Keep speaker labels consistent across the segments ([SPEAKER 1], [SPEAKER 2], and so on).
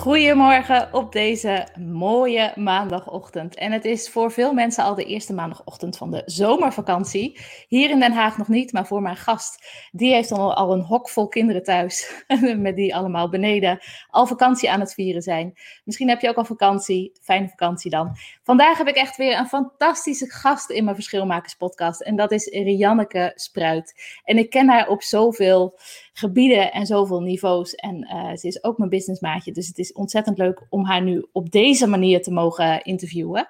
[SPEAKER 1] Goedemorgen op deze mooie maandagochtend. En het is voor veel mensen al de eerste maandagochtend van de zomervakantie. Hier in Den Haag nog niet, maar voor mijn gast. Die heeft al, al een hok vol kinderen thuis. met die allemaal beneden al vakantie aan het vieren zijn. Misschien heb je ook al vakantie. Fijne vakantie dan. Vandaag heb ik echt weer een fantastische gast in mijn Verschilmakers podcast. En dat is Rianneke Spruit. En ik ken haar op zoveel gebieden en zoveel niveaus. En uh, ze is ook mijn businessmaatje. Dus het is ontzettend leuk om haar nu op deze manier te mogen interviewen.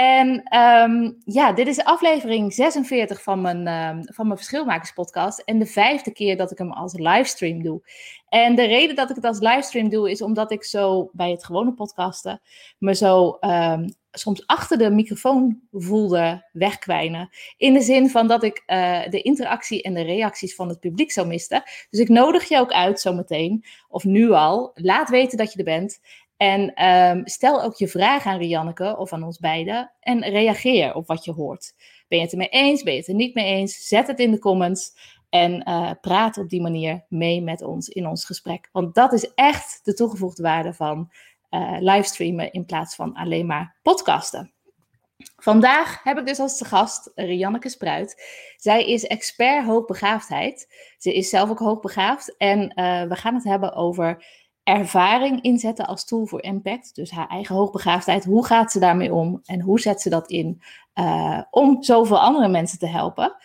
[SPEAKER 1] En um, ja, dit is aflevering 46 van mijn, um, van mijn Verschilmakers podcast. En de vijfde keer dat ik hem als livestream doe. En de reden dat ik het als livestream doe, is omdat ik zo bij het gewone podcasten me zo um, soms achter de microfoon voelde wegkwijnen. In de zin van dat ik uh, de interactie en de reacties van het publiek zou miste. Dus ik nodig je ook uit zometeen, of nu al. Laat weten dat je er bent. En um, stel ook je vraag aan Rianneke of aan ons beiden. En reageer op wat je hoort. Ben je het ermee eens? Ben je het er niet mee eens? Zet het in de comments. En uh, praat op die manier mee met ons in ons gesprek. Want dat is echt de toegevoegde waarde van uh, livestreamen in plaats van alleen maar podcasten. Vandaag heb ik dus als gast Rianneke Spruit. Zij is expert hoogbegaafdheid. Ze is zelf ook hoogbegaafd. En uh, we gaan het hebben over ervaring inzetten als tool voor impact. Dus haar eigen hoogbegaafdheid. Hoe gaat ze daarmee om? En hoe zet ze dat in uh, om zoveel andere mensen te helpen?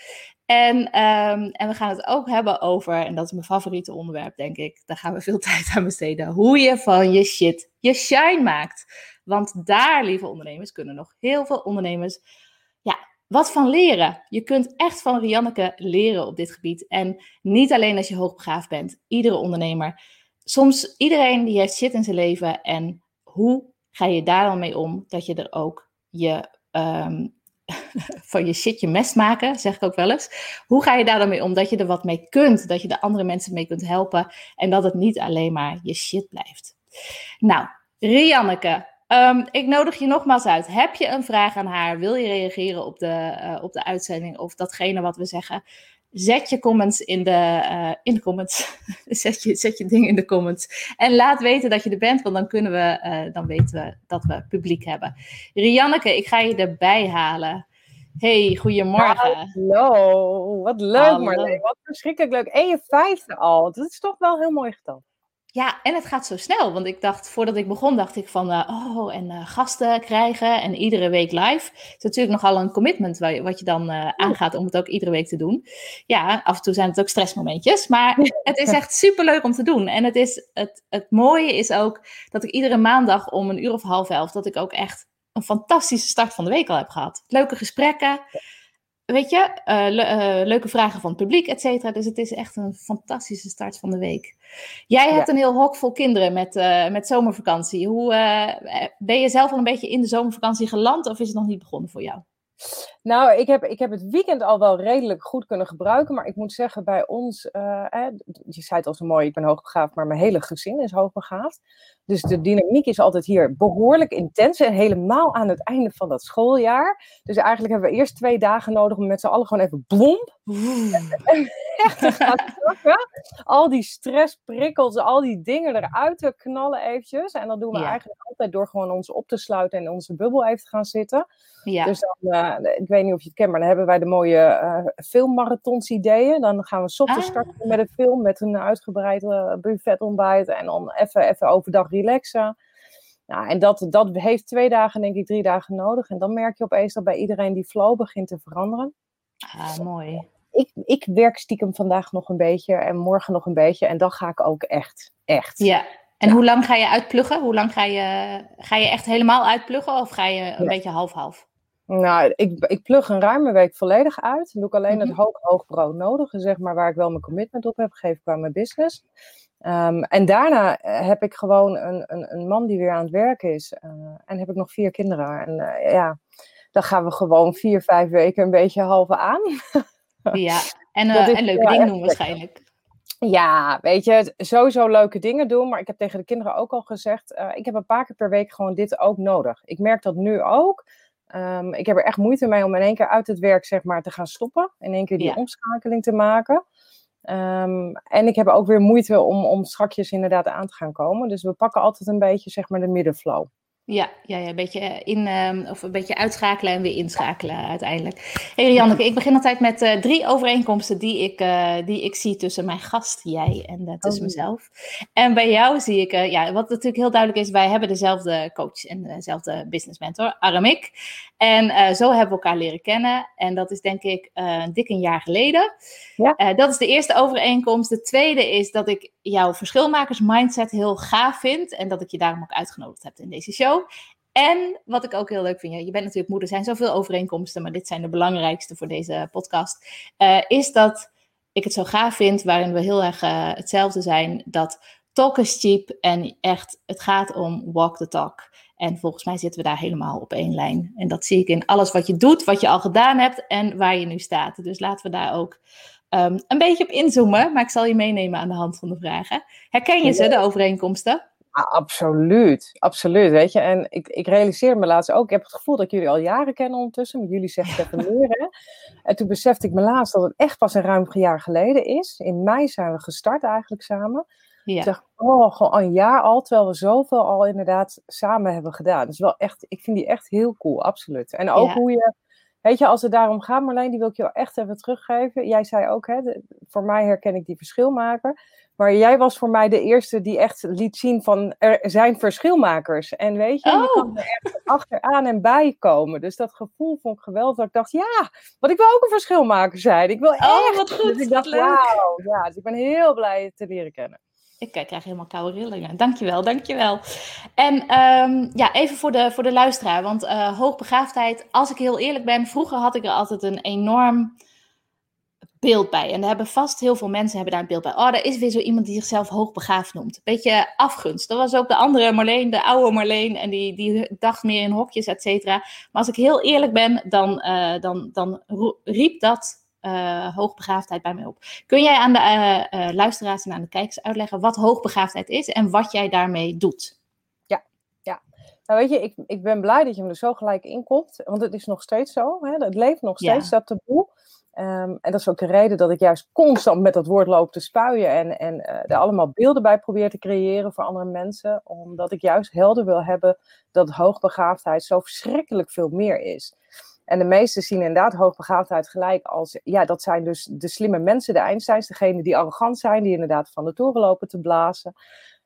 [SPEAKER 1] En, um, en we gaan het ook hebben over, en dat is mijn favoriete onderwerp, denk ik. Daar gaan we veel tijd aan besteden. Hoe je van je shit je shine maakt. Want daar, lieve ondernemers, kunnen nog heel veel ondernemers ja, wat van leren. Je kunt echt van Rianneke leren op dit gebied. En niet alleen als je hoogbegaafd bent. Iedere ondernemer. Soms iedereen die heeft shit in zijn leven. En hoe ga je daar dan mee om dat je er ook je um, van je shit je mest maken, zeg ik ook wel eens. Hoe ga je daar dan mee om? Dat je er wat mee kunt, dat je de andere mensen mee kunt helpen en dat het niet alleen maar je shit blijft. Nou, Rianneke, um, ik nodig je nogmaals uit. Heb je een vraag aan haar? Wil je reageren op de, uh, op de uitzending of datgene wat we zeggen? Zet je comments in de, uh, in de comments. zet, je, zet je dingen in de comments. En laat weten dat je er bent, want dan kunnen we, uh, dan weten we dat we publiek hebben. Rianneke, ik ga je erbij halen. Hey, goedemorgen.
[SPEAKER 2] Hallo, wat leuk Marleen. Wat verschrikkelijk leuk. En je vijfde al. Dat is toch wel een heel mooi getal.
[SPEAKER 1] Ja, en het gaat zo snel. Want ik dacht, voordat ik begon, dacht ik van, uh, oh, en uh, gasten krijgen en iedere week live. Het is natuurlijk nogal een commitment wat je, wat je dan uh, aangaat om het ook iedere week te doen. Ja, af en toe zijn het ook stressmomentjes, maar het is echt superleuk om te doen. En het, is, het, het mooie is ook dat ik iedere maandag om een uur of half elf, dat ik ook echt een fantastische start van de week al heb gehad. Leuke gesprekken weet je, uh, le uh, leuke vragen van het publiek, et cetera. Dus het is echt een fantastische start van de week. Jij hebt ja. een heel hok vol kinderen met, uh, met zomervakantie. Hoe, ben je zelf al een beetje in de zomervakantie geland of is het nog niet begonnen voor jou?
[SPEAKER 2] Nou, ik heb, ik heb het weekend al wel redelijk goed kunnen gebruiken. Maar ik moet zeggen, bij ons, eh, je zei het al zo mooi, ik ben hoogbegaafd, maar mijn hele gezin is hoogbegaafd. Dus de dynamiek is altijd hier behoorlijk intens. En helemaal aan het einde van dat schooljaar. Dus eigenlijk hebben we eerst twee dagen nodig om met z'n allen gewoon even blom. Echt te gaan zakken. Al die stressprikkels, al die dingen eruit te knallen eventjes. En dat doen we ja. eigenlijk altijd door gewoon ons op te sluiten en in onze bubbel even te gaan zitten. Ja. Dus dan, uh, ik weet niet of je het kent, maar dan hebben wij de mooie uh, filmmarathons ideeën. Dan gaan we ochtends ah. starten met een film met een uitgebreid uh, buffetontbijt en dan even, even overdag relaxen. Nou, en dat, dat heeft twee dagen, denk ik, drie dagen nodig. En dan merk je opeens dat bij iedereen die flow begint te veranderen.
[SPEAKER 1] Ah, mooi.
[SPEAKER 2] Ik, ik werk stiekem vandaag nog een beetje en morgen nog een beetje. En dan ga ik ook echt, echt.
[SPEAKER 1] Ja, en ja. hoe lang ga je uitpluggen? Hoe lang ga je, ga je echt helemaal uitpluggen of ga je een ja. beetje half-half?
[SPEAKER 2] Nou, ik, ik plug een ruime week volledig uit. Dan doe ik alleen het
[SPEAKER 1] Mhm.
[SPEAKER 2] hoog, hoog brood nodige, zeg maar, waar ik wel mijn commitment op heb gegeven qua mijn business. Ehm, en daarna eh, heb ik gewoon een, een, een man die weer aan het werk is. eh, en heb ik nog vier kinderen. En eh, ja, dan gaan we gewoon vier, vijf weken een beetje halve aan.
[SPEAKER 1] Ja, en,
[SPEAKER 2] Dat is
[SPEAKER 1] en leuke dingen doen waarschijnlijk.
[SPEAKER 2] Ja, weet je, sowieso leuke dingen doen. Maar ik heb tegen de kinderen ook al gezegd, ik heb een paar keer per week gewoon dit ook nodig. Ik merk dat nu ook. Ehm, ik heb er echt moeite mee om in één keer uit het werk zeg maar, te gaan stoppen. In één keer die
[SPEAKER 1] Ja.
[SPEAKER 2] omschakeling te maken. Ehm, en ik heb ook weer moeite om, om strakjes inderdaad aan te gaan komen. Dus we pakken altijd een beetje zeg maar, de middenflow.
[SPEAKER 1] Ja, ja, ja, een beetje eh, in, ehm, of een beetje uitschakelen en weer inschakelen uiteindelijk. Hey Janneke, ik begin altijd met eh, drie overeenkomsten die ik, eh, die ik zie tussen mijn gast, jij en tussen
[SPEAKER 2] Oh.
[SPEAKER 1] mezelf. En bij jou zie ik, ja, wat natuurlijk heel duidelijk is, wij hebben dezelfde coach en dezelfde business mentor, Aramik. En zo hebben we elkaar leren kennen. En dat is denk ik dik een jaar geleden.
[SPEAKER 2] Ja.
[SPEAKER 1] Dat is de eerste overeenkomst. De tweede is dat ik jouw verschilmakers mindset heel gaaf vind. En dat ik je daarom ook uitgenodigd heb in deze show. En wat ik ook heel leuk vind, ja, je bent natuurlijk moeder, er zijn zoveel overeenkomsten, maar dit zijn de belangrijkste voor deze podcast. eh, is dat ik het zo gaaf vind, waarin we heel erg eh, hetzelfde zijn, dat talk is cheap en echt, het gaat om walk the talk. En volgens mij zitten we daar helemaal op één lijn. En dat zie ik in alles wat je doet, wat je al gedaan hebt en waar je nu staat. Dus laten we daar ook ehm, een beetje op inzoomen. Maar ik zal je meenemen aan de hand van de vragen. Herken je ze, de overeenkomsten?
[SPEAKER 2] Ja, absoluut, absoluut. Weet je, en ik, ik realiseer me laatst ook, ik heb het gevoel dat ik jullie al jaren kennen ondertussen, maar jullie zeggen het meer. Hè? En toen besefte ik me laatst dat het echt pas een ruim jaar geleden is. In mei zijn we gestart eigenlijk samen.
[SPEAKER 1] Ja.
[SPEAKER 2] Ik zeg, oh, gewoon een jaar al, terwijl we zoveel al inderdaad samen hebben gedaan. Dus wel echt, ik vind die echt heel cool, absoluut. En ook
[SPEAKER 1] Ja.
[SPEAKER 2] hoe je, weet je, als het daarom gaat, Marleen, die wil ik je wel echt even teruggeven. Jij zei ook, hè, de- voor mij herken ik die verschilmaker. Maar jij was voor mij de eerste die echt liet zien van, er zijn verschilmakers. En weet je, je
[SPEAKER 1] Oh.
[SPEAKER 2] kan er echt achteraan en bij komen. Dus dat gevoel vond ik geweldig. Dat ik dacht, ja, want ik wil ook een verschilmaker zijn. Ik wil echt.
[SPEAKER 1] Oh, wat goed,
[SPEAKER 2] Dus ik dacht, wauw. Ja, dus ik ben heel blij je te leren kennen.
[SPEAKER 1] Ik eh, krijg helemaal koude rillingen. Dankjewel, dankjewel. En ehm, ja, even voor de, voor de luisteraar. Want eh, hoogbegaafdheid, als ik heel eerlijk ben, vroeger had ik er altijd een enorm beeld bij. En daar hebben vast heel veel mensen hebben daar een beeld bij. Oh, er is weer zo iemand die zichzelf hoogbegaafd noemt. Beetje afgunst. Dat was ook de andere Marleen, de oude Marleen. En die, die dacht meer in hokjes, et cetera. Maar als ik heel eerlijk ben, dan, eh, dan, dan riep dat eh, hoogbegaafdheid bij mij op. Kun jij aan de eh, luisteraars en aan de kijkers uitleggen wat hoogbegaafdheid is en wat jij daarmee doet?
[SPEAKER 2] Nou weet je, ik, ik ben blij dat je me er zo gelijk in komt. Want het is nog steeds zo. Hè? Het leeft nog
[SPEAKER 1] Ja.
[SPEAKER 2] steeds, dat taboe. Ehm, en dat is ook de reden dat ik juist constant met dat woord loop te spuien. En, en eh, er allemaal beelden bij probeer te creëren voor andere mensen. Omdat ik juist helder wil hebben dat hoogbegaafdheid zo verschrikkelijk veel meer is. En de meesten zien inderdaad hoogbegaafdheid gelijk als... Ja, dat zijn dus de slimme mensen, de Einsteins. Degene die arrogant zijn, die inderdaad van de toren lopen te blazen.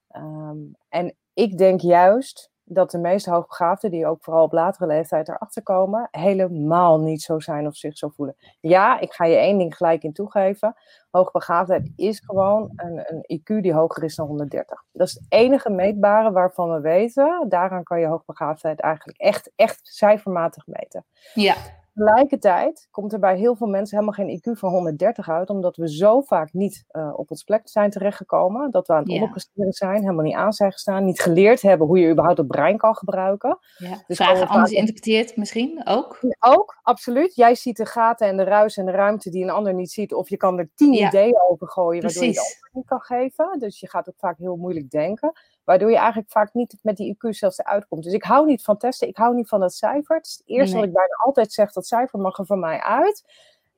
[SPEAKER 2] Ehm, en ik denk juist dat de meeste hoogbegaafden, die ook vooral op latere leeftijd erachter komen, helemaal niet zo zijn of zich zo voelen. Ja, ik ga je één ding gelijk in toegeven. Hoogbegaafdheid is gewoon een, een IQ die hoger is dan 130. Dat is het enige meetbare waarvan we weten. Daaraan kan je hoogbegaafdheid eigenlijk echt, echt cijfermatig meten.
[SPEAKER 1] Ja,
[SPEAKER 2] Tegelijkertijd komt er bij heel veel mensen helemaal geen IQ van 130 uit, omdat we zo vaak niet eh, op ons plek zijn terechtgekomen, dat we aan het onderpresteren zijn, helemaal niet aan zijn gestaan, niet geleerd hebben hoe je überhaupt het brein kan gebruiken.
[SPEAKER 1] ja.
[SPEAKER 2] Dus
[SPEAKER 1] vragen anders interpreteerd misschien ook.
[SPEAKER 2] Ook, absoluut. Jij ziet de gaten en de ruis en de ruimte die een ander niet ziet, of je kan er tien
[SPEAKER 1] Ja.
[SPEAKER 2] ideeën over gooien, waardoor je de antwoord niet kan geven. Dus je gaat ook vaak heel moeilijk denken, waardoor je eigenlijk vaak niet met die IQ zelfs eruit komt. Dus ik hou niet van testen, ik hou niet van dat cijfer. Het is het eerste
[SPEAKER 1] Nee.
[SPEAKER 2] wat ik bijna altijd zeg, dat cijfer mag er van mij uit.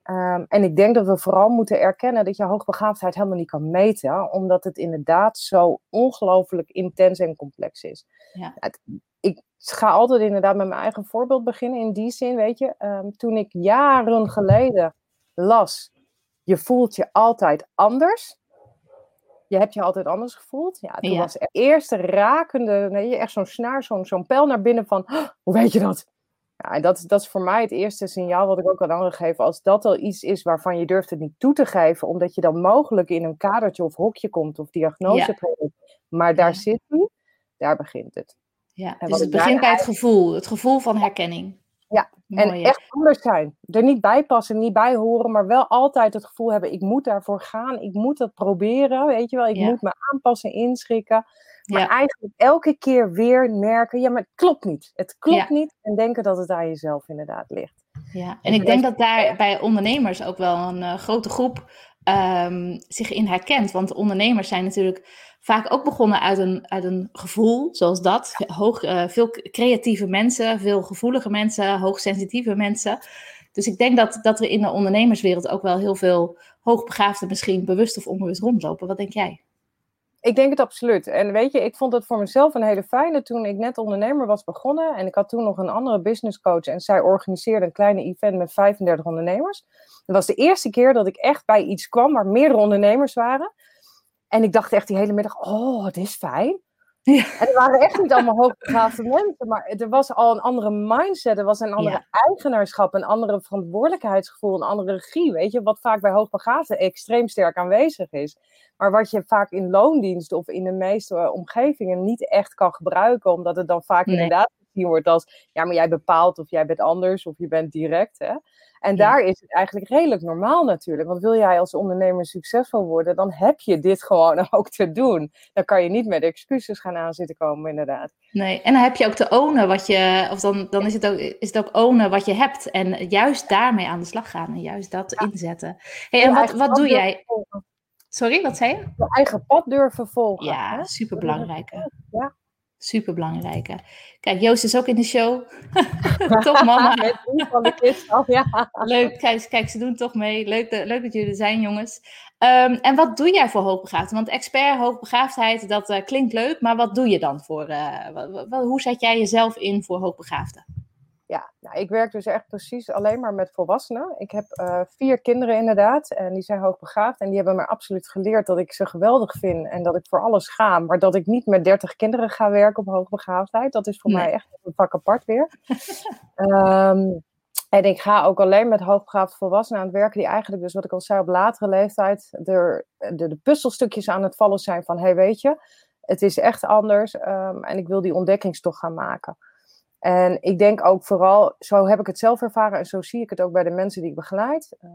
[SPEAKER 2] Ehm, en ik denk dat we vooral moeten erkennen dat je hoogbegaafdheid helemaal niet kan meten, omdat het inderdaad zo ongelooflijk intens en complex is.
[SPEAKER 1] Ja.
[SPEAKER 2] Het- ik ga altijd inderdaad met mijn eigen voorbeeld beginnen. In die zin, weet je, ehm, toen ik jaren geleden las, je voelt je altijd anders. Je hebt je altijd anders gevoeld. Ja, toen
[SPEAKER 1] Ja.
[SPEAKER 2] was het eerste rakende, nee, echt zo'n snaar, zo'n zo'n pijl naar binnen van, "Oh, hoe weet je dat? Ja, en dat, is- dat is voor mij het eerste signaal wat ik ook aan anderen geef. Als dat al iets is waarvan je durft het niet toe te geven, omdat je dan mogelijk in een kadertje of hokje komt of diagnose
[SPEAKER 1] Ja.
[SPEAKER 2] maar daar zit hij, daar begint het.
[SPEAKER 1] Ja, dus het begint bij het gevoel, het gevoel van herkenning.
[SPEAKER 2] Ja, en echt anders zijn. Er niet bij passen, niet bij horen, maar wel altijd het gevoel hebben: ik moet daarvoor gaan, ik moet het proberen, weet je wel, ik moet me aanpassen, inschikken. Maar eigenlijk elke keer weer merken: ja, maar het klopt niet. Het klopt niet. En denken dat het aan jezelf inderdaad ligt.
[SPEAKER 1] Ja, en ik denk dat daar bij ondernemers ook wel een uh, grote groep um, zich in herkent. Want ondernemers zijn natuurlijk vaak ook begonnen uit een, uit een gevoel, zoals dat. Hoog, uh, veel creatieve mensen, veel gevoelige mensen, hoogsensitieve mensen. Dus ik denk dat, dat er in de ondernemerswereld ook wel heel veel hoogbegaafden misschien bewust of onbewust rondlopen. Wat denk jij?
[SPEAKER 2] Ik denk het absoluut. En weet je, ik vond het voor mezelf een hele fijne toen ik net ondernemer was begonnen. En ik had toen nog een andere business coach en zij organiseerde een kleine event met 35 ondernemers. Dat was de eerste keer dat ik echt bij iets kwam waar meerdere ondernemers waren. En ik dacht echt die hele middag, oh, het is fijn. Ja. En er waren echt niet allemaal hoogbegaafde mensen, maar er was al een andere mindset, er was een andere eigenaarschap, een andere verantwoordelijkheidsgevoel, een andere regie, weet je, wat vaak bij hoogbegaafden extreem sterk aanwezig is. Maar wat je vaak in loondienst of in de meeste omgevingen niet echt kan gebruiken, omdat het dan vaak inderdaad gezien wordt als, ja, maar jij bepaalt of jij bent anders of je bent direct, hè. En daar is het eigenlijk redelijk normaal natuurlijk. Want wil jij als ondernemer succesvol worden, dan heb je dit gewoon ook te doen. Dan kan je niet met excuses gaan aanzitten komen, inderdaad.
[SPEAKER 1] Nee, en dan heb je ook te ownen wat je, of dan, dan is, het ook, is het ook ownen wat je hebt. En juist daarmee aan de slag gaan en juist dat inzetten. Hey, en wat, wat doe jij? Sorry, wat zei je?
[SPEAKER 2] Je eigen pad durven volgen.
[SPEAKER 1] Ja, super belangrijk. Ja. Super belangrijke. Kijk, Joost is ook in de show. toch mama. Van de ja. Leuk, kijk, kijk, ze doen toch mee. Leuk, leuk dat jullie er zijn, jongens. Um, en wat doe jij voor hoogbegaafdheid? Want expert hoogbegaafdheid, dat uh, klinkt leuk, maar wat doe je dan voor, uh, hoe zet jij jezelf in voor hoogbegaafden?
[SPEAKER 2] Nou, ik werk dus echt precies alleen maar met volwassenen. Ik heb uh, vier kinderen inderdaad en die zijn hoogbegaafd. En die hebben me absoluut geleerd dat ik ze geweldig vind en dat ik voor alles ga. Maar dat ik niet met dertig kinderen ga werken op hoogbegaafdheid. Dat is voor mij echt een vak apart weer. um, en ik ga ook alleen met hoogbegaafde volwassenen aan het werken die eigenlijk, dus wat ik al zei, op latere leeftijd de, de, de puzzelstukjes aan het vallen zijn van, hé hey, weet je, het is echt anders um, en ik wil die ontdekkingstocht gaan maken. En ik denk ook vooral, zo heb ik het zelf ervaren en zo zie ik het ook bij de mensen die ik begeleid. Uh,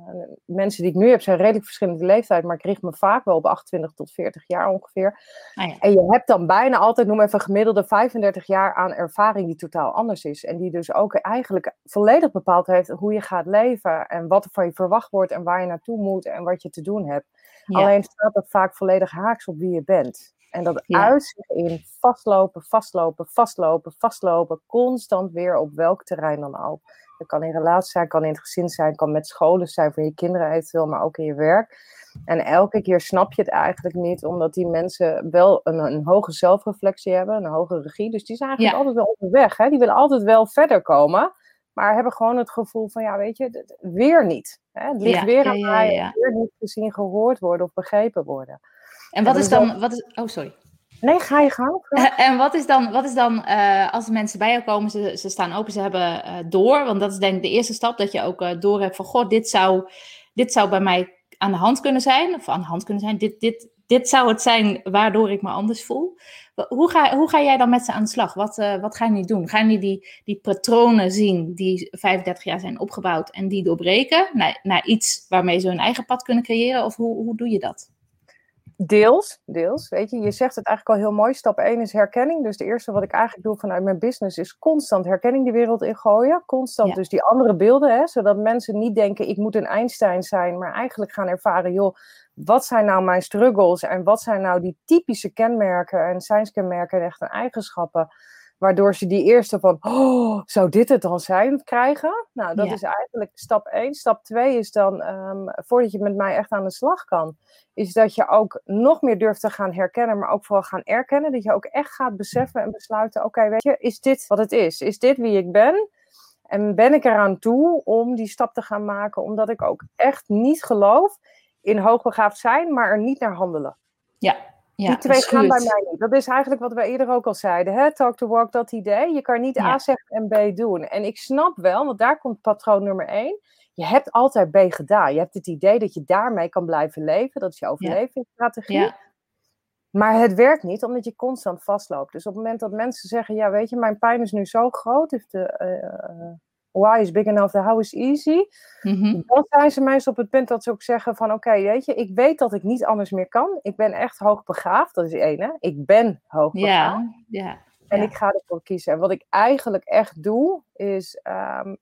[SPEAKER 2] mensen die ik nu heb zijn redelijk verschillende leeftijd, maar ik richt me vaak wel op 28 tot 40 jaar ongeveer. Ah, ja. En je hebt dan bijna altijd, noem even gemiddelde 35 jaar aan ervaring die totaal anders is. En die dus ook eigenlijk volledig bepaald heeft hoe je gaat leven en wat er van je verwacht wordt en waar je naartoe moet en wat je te doen hebt. Alleen staat dat vaak volledig haaks op wie je bent. En dat ja. uitzicht in vastlopen, vastlopen, vastlopen, vastlopen, constant weer op welk terrein dan ook. Dat kan in relatie zijn, kan in het gezin zijn, kan met scholen zijn voor je kinderen eventueel, maar ook in je werk. En elke keer snap je het eigenlijk niet, omdat die mensen wel een, een hoge zelfreflectie hebben, een hoge regie. Dus die zijn eigenlijk altijd wel onderweg. Hè? Die willen altijd wel verder komen, maar hebben gewoon het gevoel van, ja, weet je, weer niet. Hè? Het ligt weer aan mij, weer niet gezien, gehoord worden of begrepen worden.
[SPEAKER 1] En wat is dan, wat is, oh sorry.
[SPEAKER 2] Nee, ga je gang.
[SPEAKER 1] En wat is dan, wat is dan uh, als mensen bij jou komen, ze, ze staan open, ze hebben uh, door, want dat is denk ik de eerste stap, dat je ook uh, door hebt van, god, dit zou, dit zou bij mij aan de hand kunnen zijn, of aan de hand kunnen zijn, dit, dit, dit zou het zijn waardoor ik me anders voel. Hoe ga, hoe ga jij dan met ze aan de slag? Wat, wat ga je niet doen? Ga je niet die, die patronen zien die 35 jaar zijn opgebouwd en die doorbreken naar, naar iets waarmee ze hun eigen pad kunnen creëren? Of hoe, hoe doe je dat?
[SPEAKER 2] Deels, deels. Weet je, je zegt het eigenlijk al heel mooi. Stap 1 is herkenning. Dus het eerste wat ik eigenlijk doe vanuit mijn business is constant herkenning de wereld in gooien. Constant dus die andere beelden, hè, zodat mensen niet denken ik moet een Einstein zijn, maar eigenlijk gaan ervaren, joh, wat zijn nou mijn struggles en wat zijn nou die typische kenmerken en zijnskenmerken en echt eigenschappen Waardoor ze die eerste van, oh, zou dit het dan zijn, krijgen? Nou, dat is eigenlijk stap 1. Stap 2 is dan, um, voordat je met mij echt aan de slag kan, is dat je ook nog meer durft te gaan herkennen, maar ook vooral gaan erkennen. Dat je ook echt gaat beseffen en besluiten, oké, weet je, is dit wat het is? Is dit wie ik ben? En ben ik eraan toe om die stap te gaan maken, omdat ik ook echt niet geloof in hoogbegaafd zijn, maar er niet naar handelen.
[SPEAKER 1] Ja,
[SPEAKER 2] ja, die twee gaan bij mij niet. Dat is eigenlijk wat we eerder ook al zeiden. Hè? Talk to walk, dat idee. Je kan niet A zeggen en B doen. En ik snap wel, want daar komt patroon nummer één. Je hebt altijd B gedaan. Je hebt het idee dat je daarmee kan blijven leven. Dat is je overlevingsstrategie. Ja. Maar het werkt niet, omdat je constant vastloopt. Dus op het moment dat mensen zeggen, ja weet je, mijn pijn is nu zo groot. Heeft de, uh, why is big enough, the how is easy.
[SPEAKER 1] Mhm.
[SPEAKER 2] Dan zijn ze meestal op het punt dat ze ook zeggen van oké, weet je, ik weet dat ik niet anders meer kan. Ik ben echt hoogbegaafd, dat is één hè. Ik ben hoogbegaafd.
[SPEAKER 1] Ja, ja.
[SPEAKER 2] En
[SPEAKER 1] ja.
[SPEAKER 2] ik ga ervoor kiezen. En wat ik eigenlijk echt doe, is ehm,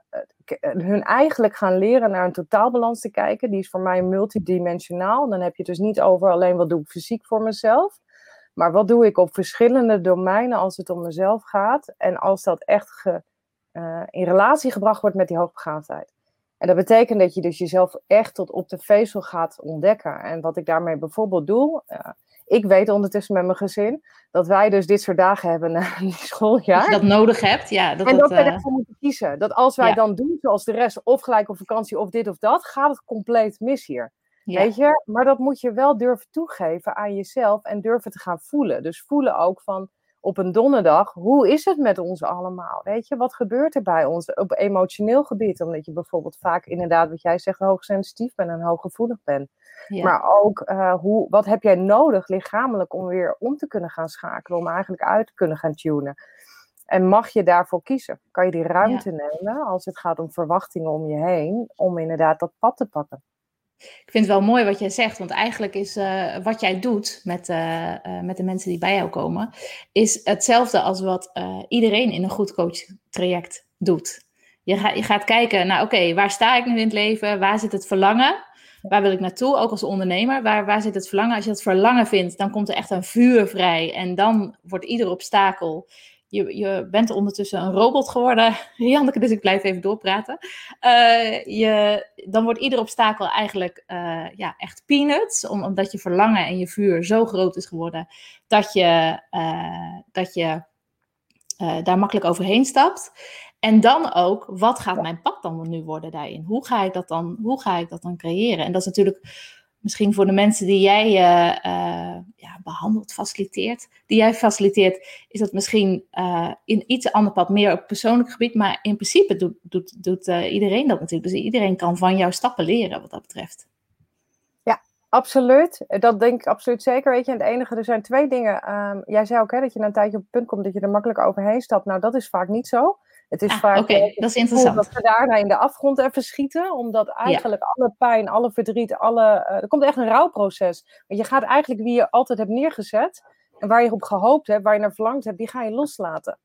[SPEAKER 2] k- hun eigenlijk gaan leren naar een totaalbalans te kijken. Die is voor mij multidimensionaal. Dan heb je het dus niet over alleen wat doe ik fysiek voor mezelf. Maar wat doe ik op verschillende domeinen als het om mezelf gaat. En als dat echt ge- eh, in relatie gebracht wordt met die hoogbegaafdheid. En dat betekent dat je dus jezelf echt tot op de vezel gaat ontdekken. En wat ik daarmee bijvoorbeeld doe. eh, ik weet ondertussen met mijn gezin dat wij dus dit soort dagen hebben na die
[SPEAKER 1] Dat
[SPEAKER 2] schooljaar.
[SPEAKER 1] je dat nodig hebt, ja. Dat
[SPEAKER 2] en
[SPEAKER 1] het,
[SPEAKER 2] dat wij
[SPEAKER 1] eh,
[SPEAKER 2] daarvoor moeten kiezen. Dat als wij
[SPEAKER 1] ja.
[SPEAKER 2] dan doen zoals de rest, of gelijk op vakantie, of dit of dat, gaat het compleet mis hier.
[SPEAKER 1] ja.
[SPEAKER 2] Weet je? Maar dat moet je wel durven toegeven aan jezelf en durven te gaan voelen. Dus voelen ook van op een donderdag, hoe is het met ons allemaal? Weet je, wat gebeurt er bij ons op emotioneel gebied? Omdat je bijvoorbeeld vaak inderdaad, wat jij zegt, hoogsensitief bent en hooggevoelig bent.
[SPEAKER 1] Ja.
[SPEAKER 2] Maar ook, eh, hoe, wat heb jij nodig lichamelijk om weer om te kunnen gaan schakelen, om eigenlijk uit te kunnen gaan tunen? En mag je daarvoor kiezen? Kan je die ruimte nemen als het gaat om verwachtingen om je heen, om inderdaad dat pad te pakken?
[SPEAKER 1] Ik vind het wel mooi wat jij zegt, want eigenlijk is eh, wat jij doet met, eh, eh, met de mensen die bij jou komen, is hetzelfde als wat iedereen in een goed coachtraject doet. Je, je gaat kijken naar, oké, waar sta ik nu in het leven? Waar zit het verlangen? Waar wil ik naartoe, ook als ondernemer? Waar, waar zit het verlangen? Als je dat verlangen vindt, dan komt er echt een vuur vrij. En dan wordt ieder obstakel. Je, je bent ondertussen een robot geworden, Janneke, dus ik blijf even doorpraten. Eh, je, dan wordt ieder obstakel eigenlijk eh, ja, echt peanuts, om, omdat je verlangen en je vuur zo groot is geworden dat je, eh, dat je daar makkelijk overheen stapt. En dan ook, wat gaat mijn pad dan nu worden daarin? Hoe ga ik dat dan, hoe ga ik dat dan creëren? En dat is natuurlijk misschien voor de mensen die jij eh, eh, ja, behandelt, faciliteert, die jij faciliteert, is dat misschien eh, in iets ander pad, meer op persoonlijk gebied. Maar in principe doet, doet, doet iedereen dat natuurlijk. Dus iedereen kan van jouw stappen leren wat dat betreft.
[SPEAKER 2] Absoluut, dat denk ik absoluut zeker. Weet je, en het enige, er zijn twee dingen. Ehm, jij zei ook hè, dat je na een tijdje op het punt komt dat je er makkelijk overheen stapt. Nou, dat is vaak niet zo. Het is
[SPEAKER 1] Ah,
[SPEAKER 2] vaak eh,
[SPEAKER 1] dat is interessant.
[SPEAKER 2] dat we daarna in de afgrond even schieten. Omdat eigenlijk alle pijn, alle verdriet, alle, eh, er komt echt een rouwproces. Want je gaat eigenlijk wie je altijd hebt neergezet. En waar je op gehoopt hebt, waar je naar verlangd hebt, die ga je loslaten.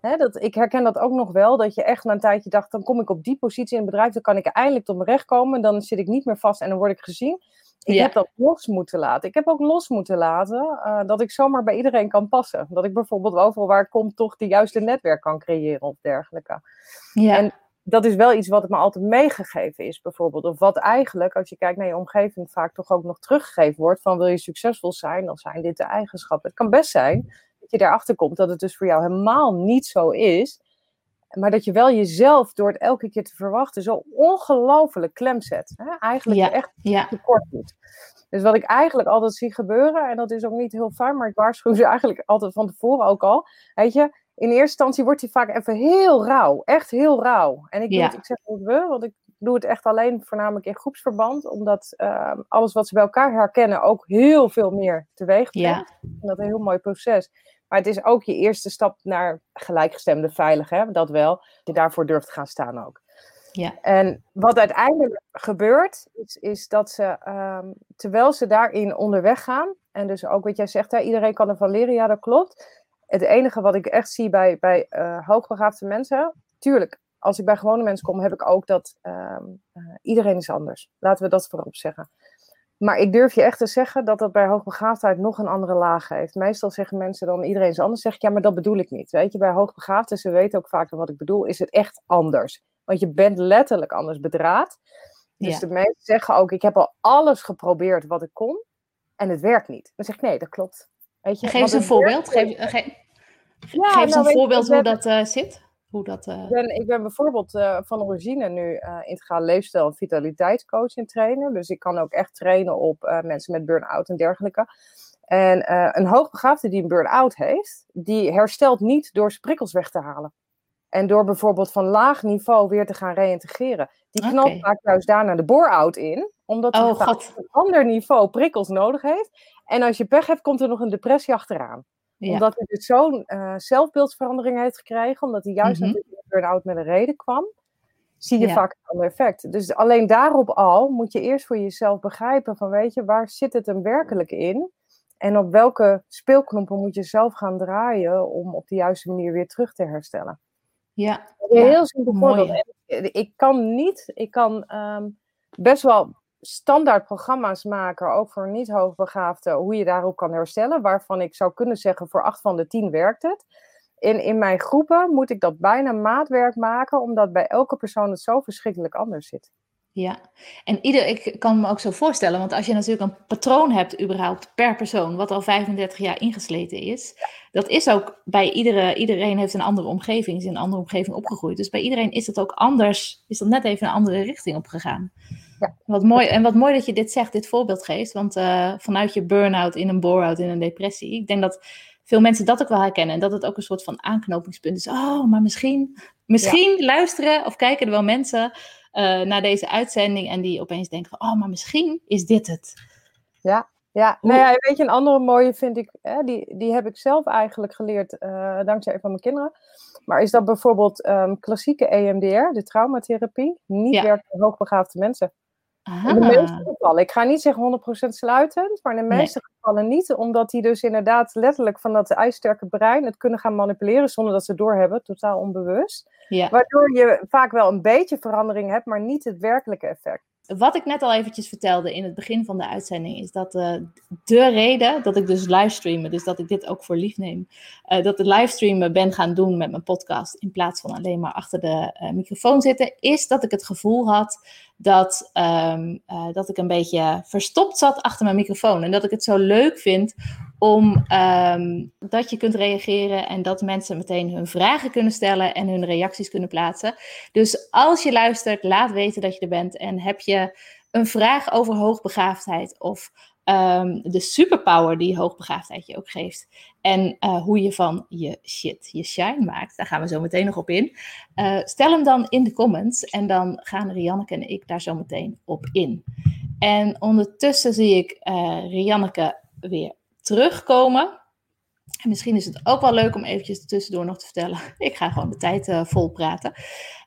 [SPEAKER 2] Hè, dat, ik herken dat ook nog wel, dat je echt na een tijdje dacht, dan kom ik op die positie in het bedrijf, dan kan ik eindelijk tot mijn recht komen, dan zit ik niet meer vast en dan word ik gezien. Ik
[SPEAKER 1] Ja.
[SPEAKER 2] heb dat los moeten laten. Ik heb ook los moeten laten eh, dat ik zomaar bij iedereen kan passen. Dat ik bijvoorbeeld overal waar ik kom toch de juiste netwerk kan creëren of dergelijke.
[SPEAKER 1] Ja,
[SPEAKER 2] En dat is wel iets wat me altijd meegegeven is, bijvoorbeeld. Of wat eigenlijk, als je kijkt naar je omgeving, vaak toch ook nog teruggegeven wordt. Van wil je succesvol zijn, dan zijn dit de eigenschappen. Het kan best zijn dat je daarachter komt dat het dus voor jou helemaal niet zo is. Maar dat je wel jezelf door het elke keer te verwachten zo ongelooflijk klem zet. Hè? Eigenlijk
[SPEAKER 1] Ja.
[SPEAKER 2] echt
[SPEAKER 1] ja,
[SPEAKER 2] tekort doet. Dus wat ik eigenlijk altijd zie gebeuren, en dat is ook niet heel fijn, maar ik waarschuw ze eigenlijk altijd van tevoren ook al. Weet je, in eerste instantie wordt hij vaak even heel rauw. Echt heel rauw. En ik, doe
[SPEAKER 1] Ja.
[SPEAKER 2] het, ik zeg niet we, want ik doe het echt alleen voornamelijk in groepsverband. Omdat ehm, alles wat ze bij elkaar herkennen ook heel veel meer teweeg brengt.
[SPEAKER 1] ja,
[SPEAKER 2] En dat is een heel mooi proces. Maar het is ook je eerste stap naar gelijkgestemde veilig, hè? dat wel. Je daarvoor durft te gaan staan ook.
[SPEAKER 1] ja,
[SPEAKER 2] En wat uiteindelijk gebeurt, is, is dat ze, ehm, terwijl ze daarin onderweg gaan, en dus ook wat jij zegt, hè, iedereen kan ervan leren, ja dat klopt. Het enige wat ik echt zie bij, bij eh, hoogbegaafde mensen, tuurlijk, als ik bij gewone mensen kom, heb ik ook dat ehm, eh, iedereen is anders. Laten we dat voorop zeggen. Maar ik durf je echt te zeggen dat dat bij hoogbegaafdheid nog een andere laag heeft. Meestal zeggen mensen dan iedereen is anders. Zeg ik ja, maar dat bedoel ik niet. Weet je, bij hoogbegaafden, ze weten ook vaak wat ik bedoel, is het echt anders. Want je bent letterlijk anders bedraad. Dus
[SPEAKER 1] Ja.
[SPEAKER 2] de mensen zeggen ook, ik heb al alles geprobeerd wat ik kon en het werkt niet. Dan zeg ik nee, dat klopt. Weet je,
[SPEAKER 1] Geef eens een voorbeeld. Geef, ge-
[SPEAKER 2] Ja,
[SPEAKER 1] geef eens
[SPEAKER 2] nou,
[SPEAKER 1] een voorbeeld hoe dat eh, zit. Hoe dat, eh,
[SPEAKER 2] Ik ben, ik ben bijvoorbeeld eh, van origine nu eh integraal leefstijl- en vitaliteitscoach in trainen. Dus ik kan ook echt trainen op mensen met burn-out en dergelijke. En eh, een hoogbegaafde die een burn-out heeft, die herstelt niet door zijn prikkels weg te halen. En door bijvoorbeeld van laag niveau weer te gaan reïntegreren. Die knalt
[SPEAKER 1] Oké.
[SPEAKER 2] vaak juist daarna de bore-out in, omdat hij
[SPEAKER 1] Oh,
[SPEAKER 2] op een ander niveau prikkels nodig heeft. En als je pech hebt, komt er nog een depressie achteraan
[SPEAKER 1] ja.
[SPEAKER 2] omdat hij dus zo'n eh, zelfbeeldsverandering heeft gekregen. Omdat hij juist
[SPEAKER 1] Mhm.
[SPEAKER 2] natuurlijk in burn-out met een reden kwam. zie je
[SPEAKER 1] Ja.
[SPEAKER 2] vaak een ander effect. Dus alleen daarop al moet je eerst voor jezelf begrijpen van weet je, waar zit het hem werkelijk in? En op welke speelknoppen moet je zelf gaan draaien om op de juiste manier weer terug te herstellen?
[SPEAKER 1] Ja,
[SPEAKER 2] Een heel simpel voorbeeld. Ik kan niet, ik kan ehm, best wel standaard programma's maken, ook voor niet hoogbegaafden, hoe je daarop kan herstellen, waarvan ik zou kunnen zeggen voor acht van de tien werkt het. In, in mijn groepen moet ik dat bijna maatwerk maken, omdat bij elke persoon het zo verschrikkelijk anders zit.
[SPEAKER 1] Ja, en ieder, ik kan me ook zo voorstellen, want als je natuurlijk een patroon hebt, überhaupt per persoon, wat al 35 jaar ingesleten is, dat is ook bij iedere, iedereen heeft een andere omgeving, is in een andere omgeving opgegroeid. Dus bij iedereen is het ook anders, is dat net even een andere richting opgegaan.
[SPEAKER 2] Ja.
[SPEAKER 1] Wat mooi, en wat mooi dat je dit zegt, dit voorbeeld geeft, want eh, vanuit je burn-out in een bore-out, in een depressie, ik denk dat veel mensen dat ook wel herkennen en dat het ook een soort van aanknopingspunt is. Oh, maar misschien, misschien luisteren of kijken er wel mensen eh, naar deze uitzending en die opeens denken van, oh, maar misschien is dit het.
[SPEAKER 2] Ja, nou ja, weet je, een andere mooie vind ik, hè, die, die heb ik zelf eigenlijk geleerd eh, dankzij een van mijn kinderen. Maar is dat bijvoorbeeld ehm, klassieke EMDR, de traumatherapie, niet
[SPEAKER 1] Ja.
[SPEAKER 2] werkt voor hoogbegaafde mensen.
[SPEAKER 1] Aha.
[SPEAKER 2] In de meeste gevallen. Ik ga niet zeggen 100% sluitend, maar in de
[SPEAKER 1] Nee.
[SPEAKER 2] meeste gevallen niet. Omdat die dus inderdaad letterlijk van dat ijsterke brein het kunnen gaan manipuleren zonder dat ze het doorhebben, totaal onbewust.
[SPEAKER 1] Ja.
[SPEAKER 2] Waardoor je vaak wel een beetje verandering hebt, maar niet het werkelijke effect.
[SPEAKER 1] Wat ik net al eventjes vertelde in het begin van de uitzending, is dat eh, de reden dat ik dus livestreamen, dus dat ik dit ook voor lief neem, eh, dat ik livestreamen ben gaan doen met mijn podcast in plaats van alleen maar achter de eh, microfoon zitten, is dat ik het gevoel had dat, ehm, eh, dat ik een beetje verstopt zat achter mijn microfoon. En dat ik het zo leuk vind om ehm, dat je kunt reageren en dat mensen meteen hun vragen kunnen stellen en hun reacties kunnen plaatsen. Dus als je luistert, laat weten dat je er bent en heb je een vraag over hoogbegaafdheid of ehm, de superpower die hoogbegaafdheid je ook geeft. En eh, hoe je van je shit je shine maakt. Daar gaan we zo meteen nog op in. Eh, stel hem dan in de comments en dan gaan Rianneke en ik daar zo meteen op in. En ondertussen zie ik eh Rianneke weer terugkomen. En misschien is het ook wel leuk om eventjes tussendoor nog te vertellen. Ik ga gewoon de tijd eh, vol praten.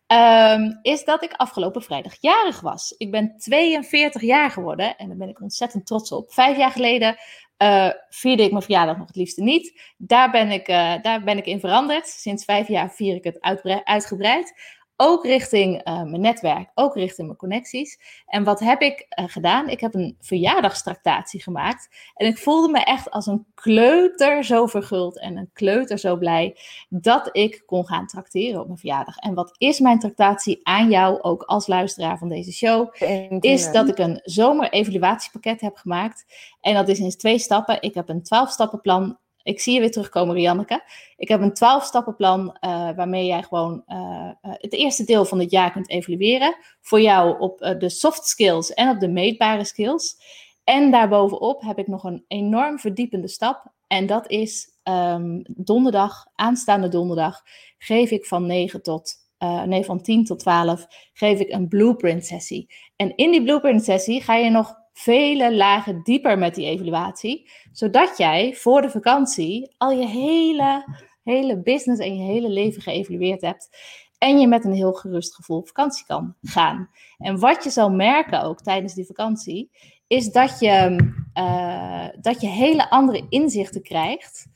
[SPEAKER 1] Ehm, is dat ik afgelopen vrijdag jarig was. Ik ben 42 jaar geworden en daar ben ik ontzettend trots op. Vijf jaar geleden eh, vierde ik mijn verjaardag nog het liefste niet. Daar ben ik, eh, daar ben ik in veranderd. Sinds vijf jaar vier ik het uitgebreid. Ook richting eh, mijn netwerk, ook richting mijn connecties. En wat heb ik eh, gedaan? Ik heb een verjaardagstractatie gemaakt. En ik voelde me echt als een kleuter zo verguld en een kleuter zo blij dat ik kon gaan tracteren op mijn verjaardag. En wat is mijn tractatie aan jou, ook als luisteraar van deze show? Is dat ik een zomer-evaluatiepakket heb gemaakt. En dat is in twee stappen. Ik heb een 12-stappenplan. Ik zie je weer terugkomen, Rianneke. Ik heb een 12-stappenplan eh, waarmee jij gewoon eh, eh, het eerste deel van het jaar kunt evalueren. Voor jou op de soft skills en op de meetbare skills. En daarbovenop heb ik nog een enorm verdiepende stap. En dat is ehm, donderdag, aanstaande donderdag, geef ik van 9 tot, nee, van 10 tot 12, geef ik een blueprint sessie. En in die blueprint sessie ga je nog vele lagen dieper met die evaluatie. Zodat jij voor de vakantie al je hele, hele business en je hele leven geëvalueerd hebt. En je met een heel gerust gevoel op vakantie kan gaan. En wat je zal merken ook tijdens die vakantie, is dat je, eh, dat je hele andere inzichten krijgt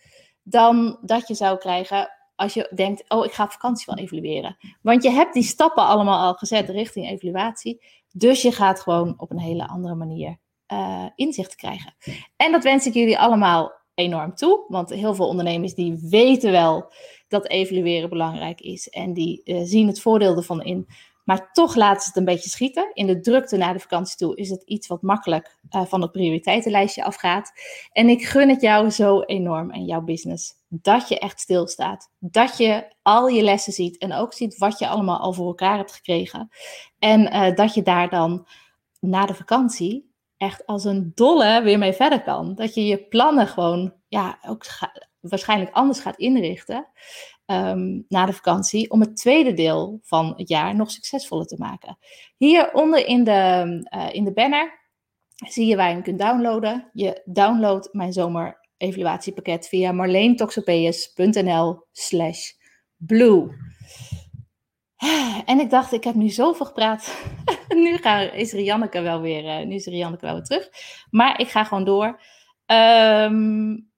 [SPEAKER 1] dan dat je zou krijgen als je denkt, oh, ik ga op vakantie wel evalueren. Want je hebt die stappen allemaal al gezet richting evaluatie. Dus je gaat gewoon op een hele andere manier uh, inzicht krijgen. En dat wens ik jullie allemaal enorm toe. Want heel veel ondernemers die weten wel dat evalueren belangrijk is. En die uh, zien het voordeel ervan in. Maar toch laten ze het een beetje schieten. In de drukte naar de vakantie toe is het iets wat makkelijk uh, van het prioriteitenlijstje afgaat. En ik gun het jou zo enorm en jouw business. Dat je echt stilstaat. Dat je al je lessen ziet. En ook ziet wat je allemaal al voor elkaar hebt gekregen. En uh, dat je daar dan na de vakantie echt als een dolle weer mee verder kan. Dat je je plannen gewoon ja, ook waarschijnlijk anders gaat inrichten um, na de vakantie. Om het tweede deel van het jaar nog succesvoller te maken. Hieronder in de, uh, in de banner zie je waar je hem kunt downloaden. Je downloadt mijn zomer evaluatiepakket via marleentoxopeus.nl slash blue. En ik dacht, ik heb nu zoveel gepraat. nu is Rianneke wel weer, uh, nu is Rianneke wel weer terug. Maar ik ga gewoon door. Um,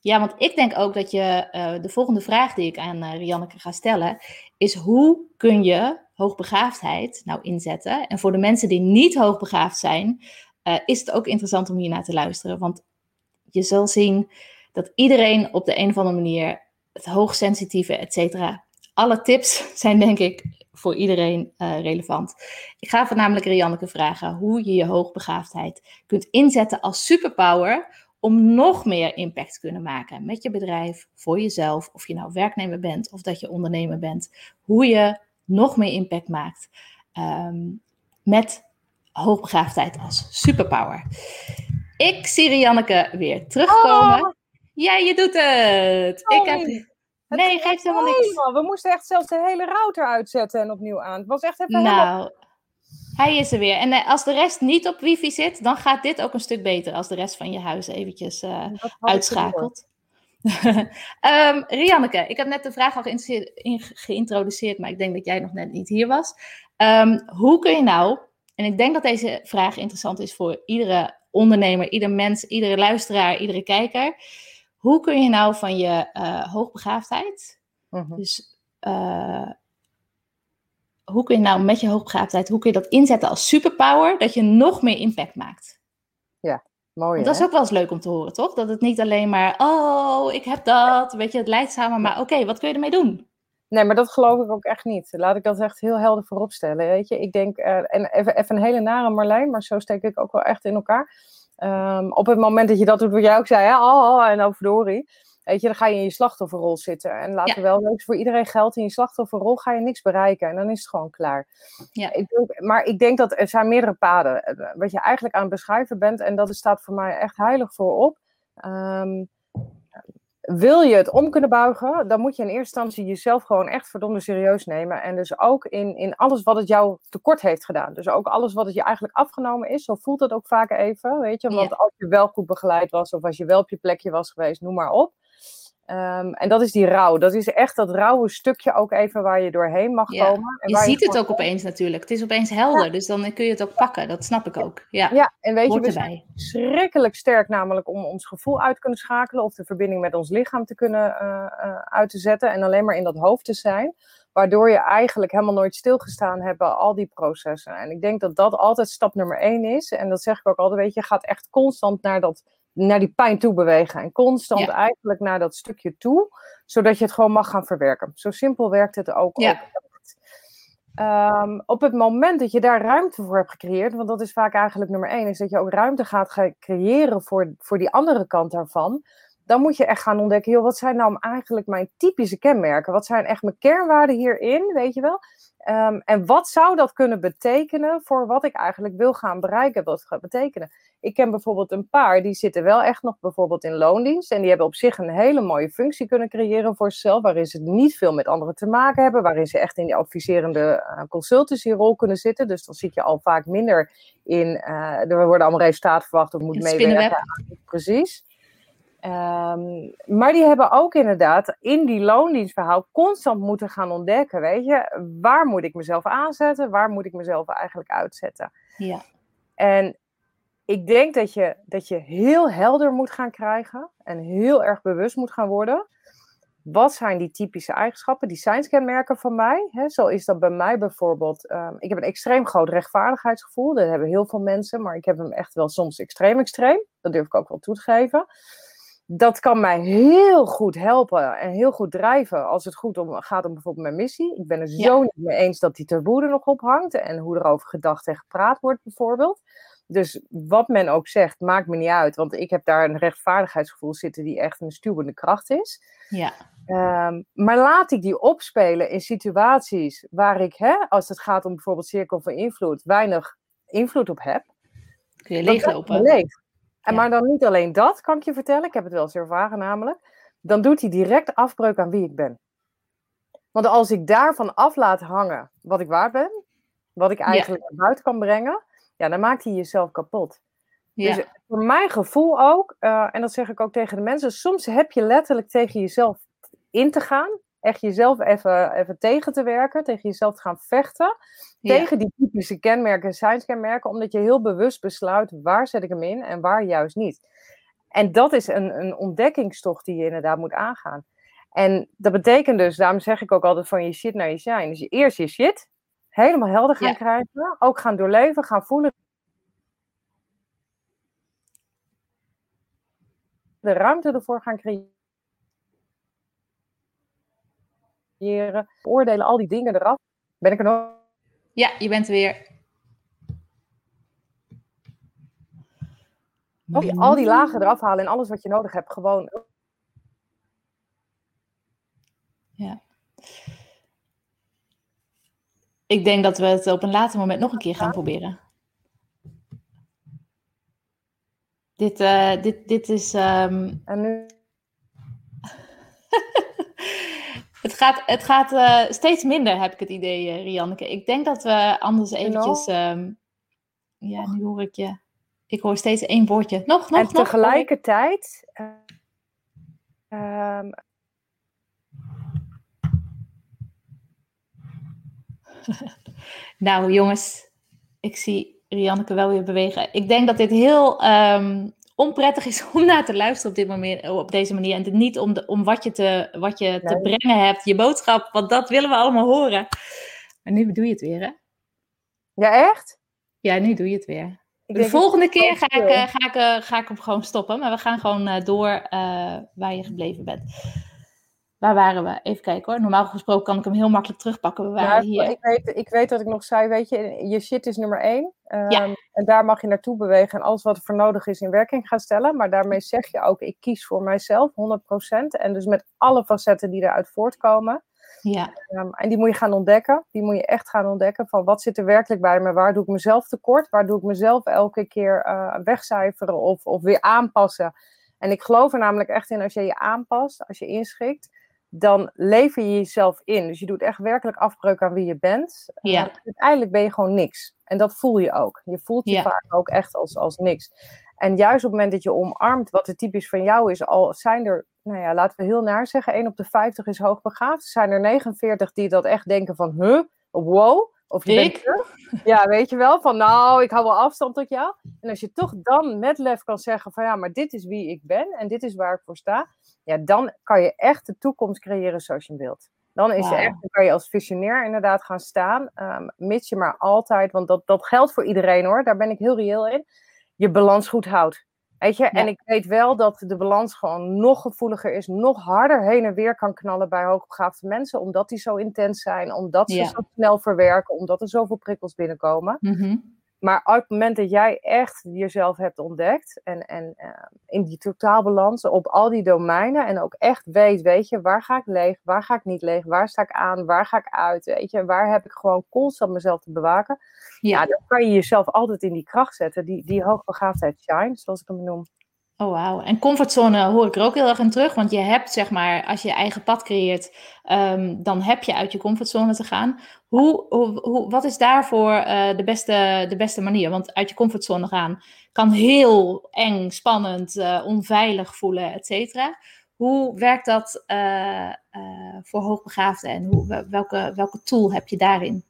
[SPEAKER 1] ja, want ik denk ook dat je uh, de volgende vraag die ik aan uh, Rianneke ga stellen, is hoe kun je hoogbegaafdheid nou inzetten? En voor de mensen die niet hoogbegaafd zijn, is het ook interessant om hier naar te luisteren. Want je zal zien dat iedereen op de een of andere manier het hoogsensitieve, et cetera. Alle tips zijn denk ik voor iedereen uh, relevant. Ik ga voornamelijk Rianneke vragen hoe je je hoogbegaafdheid kunt inzetten als superpower om nog meer impact te kunnen maken met je bedrijf, voor jezelf, of je nou werknemer bent of dat je ondernemer bent. Hoe je nog meer impact maakt um, met hoogbegaafdheid als superpower. Ik zie Rianneke weer terugkomen. Oh. Ja, je doet het.
[SPEAKER 2] Oh,
[SPEAKER 1] ik heb... Nee, geeft helemaal niks.
[SPEAKER 2] We moesten echt zelfs de hele router uitzetten en opnieuw aan. Het was echt even
[SPEAKER 1] nou,
[SPEAKER 2] helemaal...
[SPEAKER 1] Hij is er weer. En uh, als de rest niet op wifi zit, dan gaat dit ook een stuk beter als de rest van je huis eventjes uh, uitschakelt. um, Rianneke, ik heb net de vraag al geïntroduceerd, maar ik denk dat jij nog net niet hier was. Um, hoe kun je nou, en ik denk dat deze vraag interessant is voor iedere ondernemer, ieder mens, iedere luisteraar, iedere kijker. Hoe kun je nou van je uh, hoogbegaafdheid, -huh. dus hoe kun je nou met je hoogbegaafdheid, hoe kun je dat inzetten als superpower, dat je nog meer impact maakt?
[SPEAKER 2] Ja, mooi.
[SPEAKER 1] Want dat is ook wel eens leuk om te horen, toch? Dat het niet alleen maar, oh, ik heb dat, weet je, het leidt samen, maar oké, okay, wat kun je ermee doen?
[SPEAKER 2] Nee, maar dat geloof ik ook echt niet. Laat ik dat echt heel helder voorop stellen, weet je. Ik denk, uh, en even, even een hele nare Marlijn, maar zo steek ik ook wel echt in elkaar. Um, op het moment dat je dat doet wat jij ook zei, hè, oh, oh en overdorie Weet je, dan ga je in je slachtofferrol zitten. En laten we wel leuk voor iedereen geldt. In je slachtofferrol ga je niks bereiken. En dan is het gewoon klaar.
[SPEAKER 1] Ja.
[SPEAKER 2] Ik denk, maar ik denk dat er zijn meerdere paden. Eh, wat je eigenlijk aan het beschrijven bent. En dat staat voor mij echt heilig voorop. Um, wil je het om kunnen buigen, dan moet je in eerste instantie jezelf gewoon echt verdomde serieus nemen. En dus ook in, in alles wat het jou tekort heeft gedaan. Dus ook alles wat het je eigenlijk afgenomen is. Zo voelt het ook vaak even, weet je. Want ja. als je wel goed begeleid was of als je wel op je plekje was geweest, noem maar op. Um, en dat is die rouw. Dat is echt dat rauwe stukje ook even waar je doorheen mag
[SPEAKER 1] ja.
[SPEAKER 2] komen. En
[SPEAKER 1] je ziet je het ook opeens natuurlijk. Het is opeens helder, ja. dus dan kun je het ook pakken. Dat snap ik ook. Ja,
[SPEAKER 2] ja en weet Hoort je, we zijn schrikkelijk sterk namelijk om ons gevoel uit te kunnen schakelen. Of de verbinding met ons lichaam te kunnen uh, uh, uit te zetten. En alleen maar in dat hoofd te zijn. Waardoor je eigenlijk helemaal nooit stilgestaan hebt al die processen. En ik denk dat dat altijd stap nummer één is. En dat zeg ik ook altijd, weet je, je gaat echt constant naar dat naar die pijn toe bewegen. En constant ja. eigenlijk naar dat stukje toe, zodat je het gewoon mag gaan verwerken. Zo simpel werkt het ook.
[SPEAKER 1] Ja.
[SPEAKER 2] ook. Um, op het moment dat je daar ruimte voor hebt gecreëerd, want dat is vaak eigenlijk nummer één, is dat je ook ruimte gaat creëren voor, voor die andere kant daarvan. Dan moet je echt gaan ontdekken, joh, wat zijn nou eigenlijk mijn typische kenmerken? Wat zijn echt mijn kernwaarden hierin, weet je wel? Um, en wat zou dat kunnen betekenen voor wat ik eigenlijk wil gaan bereiken, wat gaat betekenen? Ik ken bijvoorbeeld een paar, die zitten wel echt nog bijvoorbeeld in loondienst. En die hebben op zich een hele mooie functie kunnen creëren voor zichzelf. Waarin ze niet veel met anderen te maken hebben. Waarin ze echt in die adviserende uh, consultancyrol kunnen zitten. Dus dan zit je al vaak minder in. Uh, er worden allemaal resultaten verwacht of moet meewerken. Precies. Um, maar die hebben ook inderdaad in die loondienstverhaal constant moeten gaan ontdekken. Weet je, waar moet ik mezelf aanzetten? Waar moet ik mezelf eigenlijk uitzetten?
[SPEAKER 1] Ja.
[SPEAKER 2] En ik denk dat je, dat je heel helder moet gaan krijgen en heel erg bewust moet gaan worden. Wat zijn die typische eigenschappen, die zijnskenmerken van mij? Hè, zo is dat bij mij bijvoorbeeld. Um, ik heb een extreem groot rechtvaardigheidsgevoel. Dat hebben heel veel mensen, maar ik heb hem echt wel soms extreem extreem. Dat durf ik ook wel toe te geven. Dat kan mij heel goed helpen en heel goed drijven als het goed om, gaat om bijvoorbeeld mijn missie. Ik ben er zo ja. niet mee eens dat die taboe er nog op hangt en hoe er over gedacht en gepraat wordt bijvoorbeeld. Dus wat men ook zegt, maakt me niet uit. Want ik heb daar een rechtvaardigheidsgevoel zitten die echt een stuwende kracht is.
[SPEAKER 1] Ja.
[SPEAKER 2] Um, maar laat ik die opspelen in situaties waar ik, hè, als het gaat om bijvoorbeeld cirkel van invloed, weinig invloed op heb.
[SPEAKER 1] Kun je leeglopen.
[SPEAKER 2] Leeg. En ja. maar dan niet alleen dat, kan ik je vertellen. Ik heb het wel eens ervaren namelijk. Dan doet hij direct afbreuk aan wie ik ben. Want als ik daarvan af laat hangen wat ik waard ben, wat ik eigenlijk ja. naar buiten kan brengen, ja, dan maakt hij jezelf kapot.
[SPEAKER 1] Ja.
[SPEAKER 2] Dus voor mijn gevoel ook, uh, en dat zeg ik ook tegen de mensen, soms heb je letterlijk tegen jezelf in te gaan. Echt jezelf even, even tegen te werken, tegen jezelf te gaan vechten. Tegen die typische kenmerken en science-kenmerken, omdat je heel bewust besluit waar zet ik hem in en waar juist niet. En dat is een, een ontdekkingstocht die je inderdaad moet aangaan. En dat betekent dus, daarom zeg ik ook altijd van je shit naar je shine. Dus je eerst je shit helemaal helder gaan krijgen, ook gaan doorleven, gaan voelen. De ruimte ervoor gaan creëren. Oordelen al die dingen eraf. Ben ik er nog?
[SPEAKER 1] Ja, je bent weer.
[SPEAKER 2] Al die lagen eraf halen en alles wat je nodig hebt, gewoon
[SPEAKER 1] ja. Ik denk dat we het op een later moment nog een keer gaan proberen. Dit, uh, dit, dit is. Um...
[SPEAKER 2] En nu?
[SPEAKER 1] het gaat, het gaat uh, steeds minder, heb ik het idee, uh, Rianneke. Ik denk dat we anders eventjes. Um... ja, nu hoor ik je. Ik hoor steeds één woordje. Nog, nog,
[SPEAKER 2] en
[SPEAKER 1] nog.
[SPEAKER 2] tegelijkertijd. Um,
[SPEAKER 1] nou jongens, ik zie Rianneke wel weer bewegen. Ik denk dat dit heel um, onprettig is om naar te luisteren op, dit moment, op deze manier. En niet om, de, om wat je, te, wat je te brengen hebt, je boodschap, want dat willen we allemaal horen. Maar nu doe je het weer, hè?
[SPEAKER 2] Ja, echt?
[SPEAKER 1] Ja, nu doe je het weer. de volgende keer ga ik, uh, ga, ik, uh, ga ik hem gewoon stoppen. Maar we gaan gewoon uh, door waar je gebleven bent. Waar waren we? Even kijken hoor. Normaal gesproken kan ik hem heel makkelijk terugpakken. We waren ja, hier.
[SPEAKER 2] Ik weet, ik weet dat ik nog zei, weet je, je shit is nummer één. Um, En daar mag je naartoe bewegen en alles wat er voor nodig is in werking gaan stellen. Maar daarmee zeg je ook, ik kies voor mijzelf 100%. En dus met alle facetten die eruit voortkomen.
[SPEAKER 1] Ja.
[SPEAKER 2] Um, en die moet je gaan ontdekken. Die moet je echt gaan ontdekken. Van wat zit er werkelijk bij me? Waar doe ik mezelf tekort? Waar doe ik mezelf elke keer uh, wegcijferen of, of weer aanpassen? En ik geloof er namelijk echt in als je je aanpast, als je inschikt dan lever je jezelf in. Dus je doet echt werkelijk afbreuk aan wie je bent.
[SPEAKER 1] Ja.
[SPEAKER 2] Uiteindelijk ben je gewoon niks. En dat voel je ook. Je voelt je
[SPEAKER 1] Ja.
[SPEAKER 2] vaak ook echt als, als niks. En juist op het moment dat je omarmt wat er typisch van jou is, al zijn er, nou ja, laten we heel naar zeggen, 1 op de 50 is hoogbegaafd. Zijn er 49 die dat echt denken van, huh, wow, of je
[SPEAKER 1] Ik?
[SPEAKER 2] bent. Ja, weet je wel, van nou, ik hou wel afstand tot jou. En als je toch dan met lef kan zeggen van, ja, maar dit is wie ik ben en dit is waar ik voor sta. Ja, dan kan je echt de toekomst creëren zoals je wilt. Dan, is je echt, dan kan je als visionair inderdaad gaan staan. ehm, mits je maar altijd, want dat, dat geldt voor iedereen hoor, daar ben ik heel reëel in. Je balans goed houdt. Weet je? En ik weet wel dat de balans gewoon nog gevoeliger is, nog harder heen en weer kan knallen bij hoogbegaafde mensen, omdat die zo intens zijn, omdat ze
[SPEAKER 1] Ja.
[SPEAKER 2] zo snel verwerken, omdat er zoveel prikkels binnenkomen.
[SPEAKER 1] Mhm.
[SPEAKER 2] Maar op het moment dat jij echt jezelf hebt ontdekt en, en eh, in die totaalbalans op al die domeinen en ook echt weet, weet je, waar ga ik leeg, waar ga ik niet leeg, waar sta ik aan, waar ga ik uit, weet je, waar heb ik gewoon constant mezelf te bewaken. Ja,
[SPEAKER 1] Ja.
[SPEAKER 2] dan kan je jezelf altijd in die kracht zetten, die, die hoogbegaafdheid shine, zoals ik hem noem.
[SPEAKER 1] Oh, wauw. En comfortzone hoor ik er ook heel erg in terug. Want je hebt, zeg maar, als je je eigen pad creëert, ehm, dan heb je uit je comfortzone te gaan. Hoe, hoe, wat is daarvoor eh, de, beste, de beste manier? Want uit je comfortzone gaan kan heel eng, spannend, eh, onveilig voelen, et cetera. Hoe werkt dat eh, voor hoogbegaafden en hoe, welke, welke tool heb je daarin?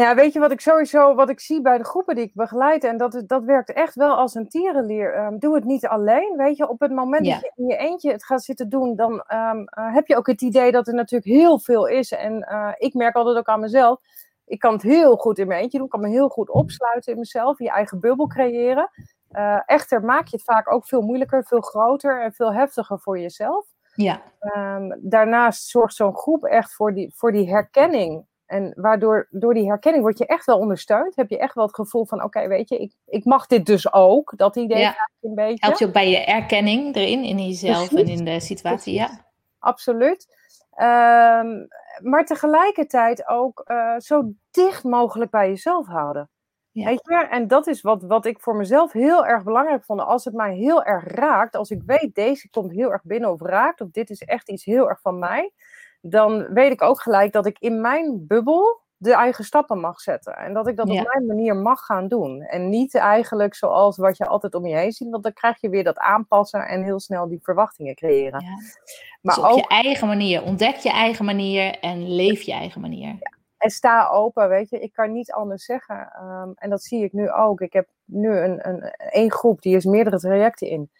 [SPEAKER 2] Ja, weet je wat ik sowieso, wat ik zie bij de groepen die ik begeleid, en dat, dat werkt echt wel als een tierenleer. Ehm, doe het niet alleen, weet je. Op het moment
[SPEAKER 1] Ja.
[SPEAKER 2] dat je in je eentje het gaat zitten doen, dan ehm, eh, heb je ook het idee dat er natuurlijk heel veel is. En eh, ik merk altijd ook aan mezelf, ik kan het heel goed in mijn eentje doen, ik kan me heel goed opsluiten in mezelf, je eigen bubbel creëren. Eh, echter maak je het vaak ook veel moeilijker, veel groter en veel heftiger voor jezelf.
[SPEAKER 1] Ja,
[SPEAKER 2] Ehm, daarnaast zorgt zo'n groep echt voor die, voor die herkenning. En waardoor door die herkenning word je echt wel ondersteund. Heb je echt wel het gevoel van, oké, weet je, ik, ik mag dit dus ook. Dat idee
[SPEAKER 1] Ja.
[SPEAKER 2] een beetje.
[SPEAKER 1] helpt je ook bij je erkenning erin, in jezelf en in de situatie. Ja,
[SPEAKER 2] Absoluut. Ehm, maar tegelijkertijd ook eh, zo dicht mogelijk bij jezelf houden.
[SPEAKER 1] Ja.
[SPEAKER 2] Weet je? En dat is wat, wat ik voor mezelf heel erg belangrijk vond. Als het mij heel erg raakt, als ik weet deze komt heel erg binnen of raakt, of dit is echt iets heel erg van mij, dan weet ik ook gelijk dat ik in mijn bubbel de eigen stappen mag zetten. En dat ik dat op mijn manier mag gaan doen. En niet eigenlijk zoals wat je altijd om je heen ziet. Want dan krijg je weer dat aanpassen en heel snel die verwachtingen creëren. Ja.
[SPEAKER 1] Maar dus op ook, je eigen manier. Ontdek je eigen manier en leef je eigen manier. Ja.
[SPEAKER 2] En sta open, weet je. Ik kan niet anders zeggen. Ehm, en dat zie ik nu ook. Ik heb nu een, een, een groep, die is meerdere trajecten in.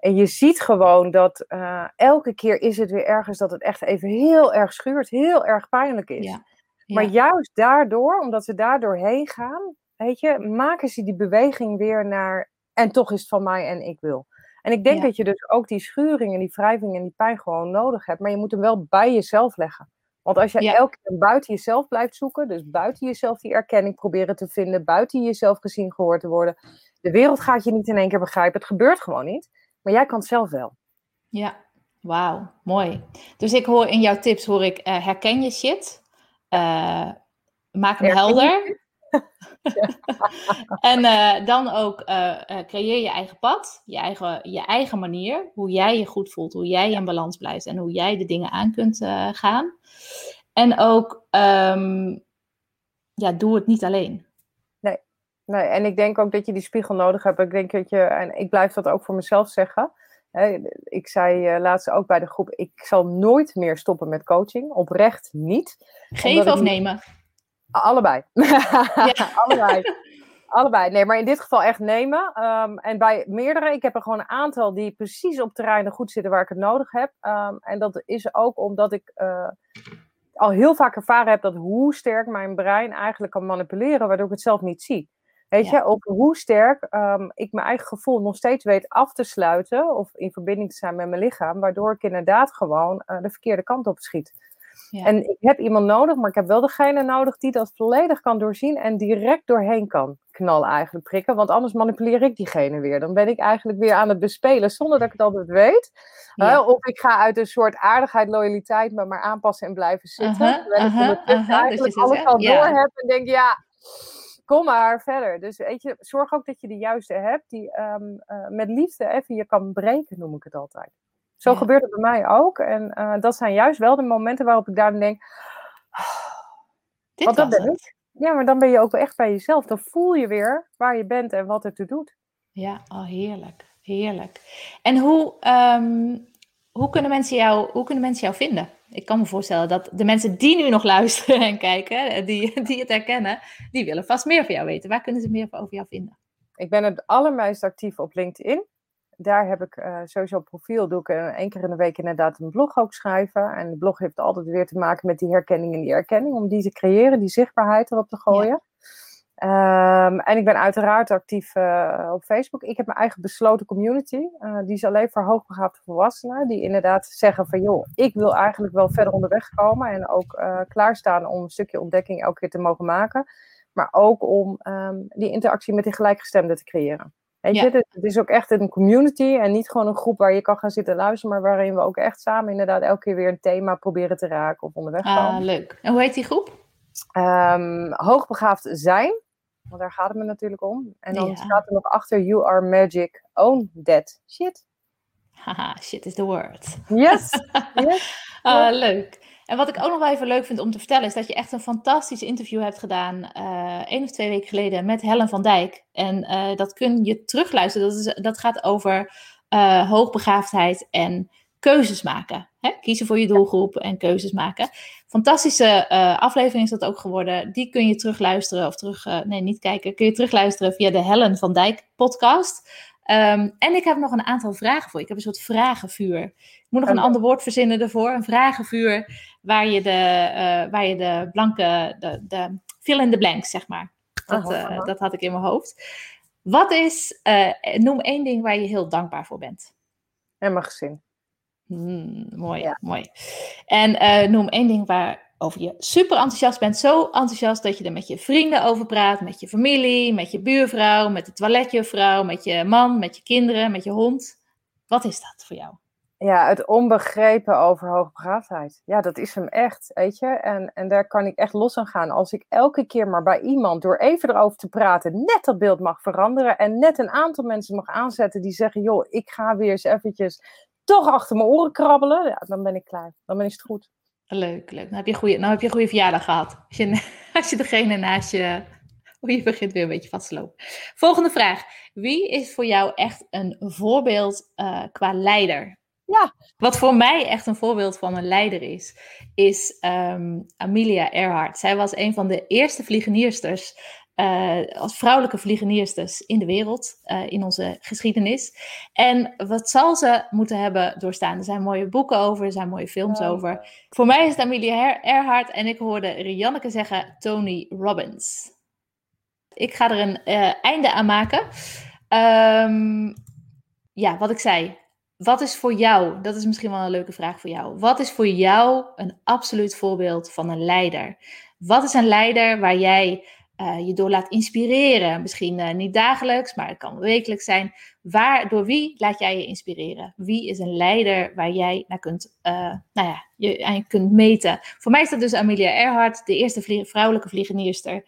[SPEAKER 2] En je ziet gewoon dat uh, elke keer is het weer ergens dat het echt even heel erg schuurt, heel erg pijnlijk is. Ja. Maar juist daardoor, omdat ze daar doorheen gaan, weet je, maken ze die beweging weer naar en toch is het van mij en ik wil. En ik denk dat je dus ook die schuring en die wrijving en die pijn gewoon nodig hebt, maar je moet hem wel bij jezelf leggen. Want als je elke keer buiten jezelf blijft zoeken, dus buiten jezelf die erkenning proberen te vinden, buiten jezelf gezien gehoord te worden, de wereld gaat je niet in één keer begrijpen. Het gebeurt gewoon niet. Maar jij kan het zelf wel.
[SPEAKER 1] Ja, wauw, mooi. Dus ik hoor in jouw tips, hoor ik, uh, herken je shit, uh, maak hem helder. en uh, dan ook creëer je eigen pad, je eigen, je eigen manier, hoe jij je goed voelt, hoe jij in balans blijft en hoe jij de dingen aan kunt gaan. En ook, um, ja, doe het niet alleen.
[SPEAKER 2] Nee, en ik denk ook dat je die spiegel nodig hebt. Ik denk dat je, en ik blijf dat ook voor mezelf zeggen. Ik zei uh, laatst ook bij de groep, ik zal nooit meer stoppen met coaching. Oprecht niet.
[SPEAKER 1] Geven of nemen?
[SPEAKER 2] Allebei. Allebei. Allebei. Nee, maar in dit geval echt nemen. Ehm, en bij meerdere, ik heb er gewoon een aantal die precies op terreinen goed zitten waar ik het nodig heb. Um, en dat is ook omdat ik uh, al heel vaak ervaren heb dat hoe sterk mijn brein eigenlijk kan manipuleren, waardoor ik het zelf niet zie. Weet je, ook hoe sterk um, ik mijn eigen gevoel nog steeds weet af te sluiten of in verbinding te zijn met mijn lichaam, waardoor ik inderdaad gewoon uh, de verkeerde kant op schiet. Ja. En ik heb iemand nodig, maar ik heb wel degene nodig die dat volledig kan doorzien en direct doorheen kan knallen eigenlijk prikken. Want anders manipuleer ik diegene weer. Dan ben ik eigenlijk weer aan het bespelen zonder dat ik het altijd weet. Ja. Uh, of ik ga uit een soort aardigheid, loyaliteit me maar aanpassen en blijven zitten. Uh -huh, terwijl ik uh -huh, -huh, eigenlijk dus alles al door heb en denk ja kom maar verder. Dus weet je, zorg ook dat je de juiste hebt die um, uh, met liefde even je kan breken, noem ik het altijd. Zo gebeurt het bij mij ook. En uh, dat zijn juist wel de momenten waarop ik daar denk.
[SPEAKER 1] Dit want dat ben ik.
[SPEAKER 2] Ja, maar dan ben je ook wel echt bij jezelf. Dan voel je weer waar je bent en wat het te doet.
[SPEAKER 1] Ja, oh, heerlijk. Heerlijk. En hoe, um, hoe, kunnen mensen jou, hoe kunnen mensen jou vinden? ik kan me voorstellen dat de mensen die nu nog luisteren en kijken, die, die het herkennen, die willen vast meer van jou weten. Waar kunnen ze meer over jou vinden?
[SPEAKER 2] Ik ben het allermeest actief op LinkedIn. Daar heb ik uh, sowieso profiel. Doe ik uh, één keer in de week inderdaad een blog ook schrijven. En de blog heeft altijd weer te maken met die herkenning en die erkenning. Om die te creëren, die zichtbaarheid erop te gooien. Um, en ik ben uiteraard actief uh, op Facebook. Ik heb mijn eigen besloten community. Uh, die is alleen voor hoogbegaafde volwassenen. Die inderdaad zeggen van joh, ik wil eigenlijk wel verder onderweg komen. En ook uh, klaarstaan om een stukje ontdekking elke keer te mogen maken. Maar ook om um, die interactie met die gelijkgestemden te creëren. Weet je, het, het is ook echt een community en niet gewoon een groep waar je kan gaan zitten luisteren, maar waarin we ook echt samen inderdaad elke keer weer een thema proberen te raken of onderweg
[SPEAKER 1] komen. Ah, leuk. En hoe heet die groep?
[SPEAKER 2] Um, hoogbegaafd zijn. Want daar gaat het me natuurlijk om. En dan staat er nog achter: You are magic. Own that shit.
[SPEAKER 1] Haha, shit is the word.
[SPEAKER 2] Yes. yes.
[SPEAKER 1] uh, leuk. En wat ik ook nog wel even leuk vind om te vertellen, is dat je echt een fantastisch interview hebt gedaan, uh, één of twee weken geleden, met Helen van Dijk. En uh, dat kun je terugluisteren. Dat, is, dat gaat over uh, hoogbegaafdheid en keuzes maken. Hè? Kiezen voor je doelgroep en keuzes maken. Fantastische uh, aflevering is dat ook geworden. Die kun je terugluisteren of terug, uh, nee, niet kijken. Kun je terugluisteren via de Helen van Dijk podcast. Um, en ik heb nog een aantal vragen voor je. Ik heb een soort vragenvuur. Ik moet nog een ander woord verzinnen ervoor. Een vragenvuur waar je de, uh, waar je de blanke, de, de fill in the blanks, zeg maar. Dat, uh, dat had ik in mijn hoofd. Wat is, noem één ding waar je heel dankbaar voor bent.
[SPEAKER 2] En mijn gezin.
[SPEAKER 1] Hmm, mooi, ja. mooi. En uh, noem één ding waarover je super enthousiast bent. Zo enthousiast dat je er met je vrienden over praat, met je familie, met je buurvrouw, met de toiletjuffrouw, met je man, met je kinderen, met je hond. Wat is dat voor jou?
[SPEAKER 2] Ja, het onbegrepen over hoogbegaafdheid. Ja, dat is hem echt, weet je. En, en daar kan ik echt los aan gaan. Als ik elke keer maar bij iemand, door even erover te praten, net dat beeld mag veranderen. En net een aantal mensen mag aanzetten die zeggen, joh, ik ga weer eens eventjes toch achter mijn oren krabbelen, ja, dan ben ik klaar. Dan ben is het goed.
[SPEAKER 1] Leuk, leuk. Nou heb je, goede, nou heb je een goede verjaardag gehad. Als je, als je degene naast je... Oh, je begint weer een beetje vast te lopen. Volgende vraag. Wie is voor jou echt een voorbeeld uh, qua leider?
[SPEAKER 2] Ja.
[SPEAKER 1] Wat voor mij echt een voorbeeld van een leider is, is um, Amelia Earhart. Zij was een van de eerste vliegeniersters uh, als vrouwelijke vliegeniersters in de wereld, uh, in onze geschiedenis. En wat zal ze moeten hebben doorstaan? Er zijn mooie boeken over, er zijn mooie films over. Voor mij is het Amelia Earhart en ik hoorde Rianneke zeggen Tony Robbins. Ik ga er een uh, einde aan maken. Um, ja, wat ik zei. Wat is voor jou, dat is misschien wel een leuke vraag voor jou. Wat is voor jou een absoluut voorbeeld van een leider? Wat is een leider waar jij uh, je door laat inspireren. Misschien uh, niet dagelijks, maar het kan wekelijks zijn. Waar, door wie laat jij je inspireren? Wie is een leider waar jij naar kunt, uh, nou ja, je aan kunt meten? Voor mij is dat dus Amelia Earhart, de eerste vrouwelijke vliegenierster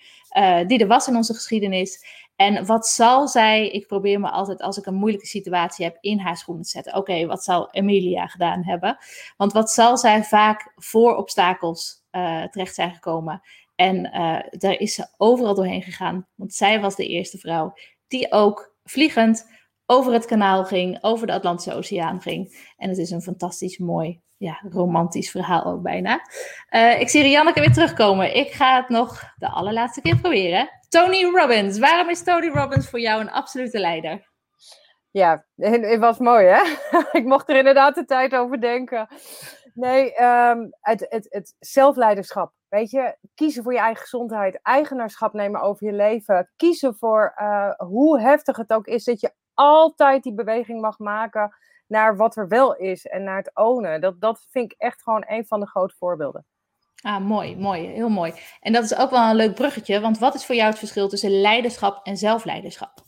[SPEAKER 1] die er was in onze geschiedenis. En wat zal zij, ik probeer me altijd als ik een moeilijke situatie heb in haar schoenen te zetten. Oké, wat zal Amelia gedaan hebben? Want wat zal zij vaak voor obstakels terecht zijn gekomen? En uh, daar is ze overal doorheen gegaan. Want zij was de eerste vrouw die ook vliegend over het kanaal ging, over de Atlantische Oceaan ging. En het is een fantastisch mooi, ja, romantisch verhaal ook bijna. Uh, ik zie Rianneke weer terugkomen. Ik ga het nog de allerlaatste keer proberen. Tony Robbins. Waarom is Tony Robbins voor jou een absolute leider?
[SPEAKER 2] Ja, het was mooi hè? ik mocht er inderdaad de tijd over denken. Nee, um, het, het, het zelfleiderschap. Weet je, kiezen voor je eigen gezondheid, eigenaarschap nemen over je leven. Kiezen voor uh, hoe heftig het ook is, dat je altijd die beweging mag maken naar wat er wel is en naar het ownen. Dat, dat vind ik echt gewoon een van de grote voorbeelden.
[SPEAKER 1] Ah, mooi, mooi, heel mooi. En dat is ook wel een leuk bruggetje, want wat is voor jou het verschil tussen leiderschap en zelfleiderschap?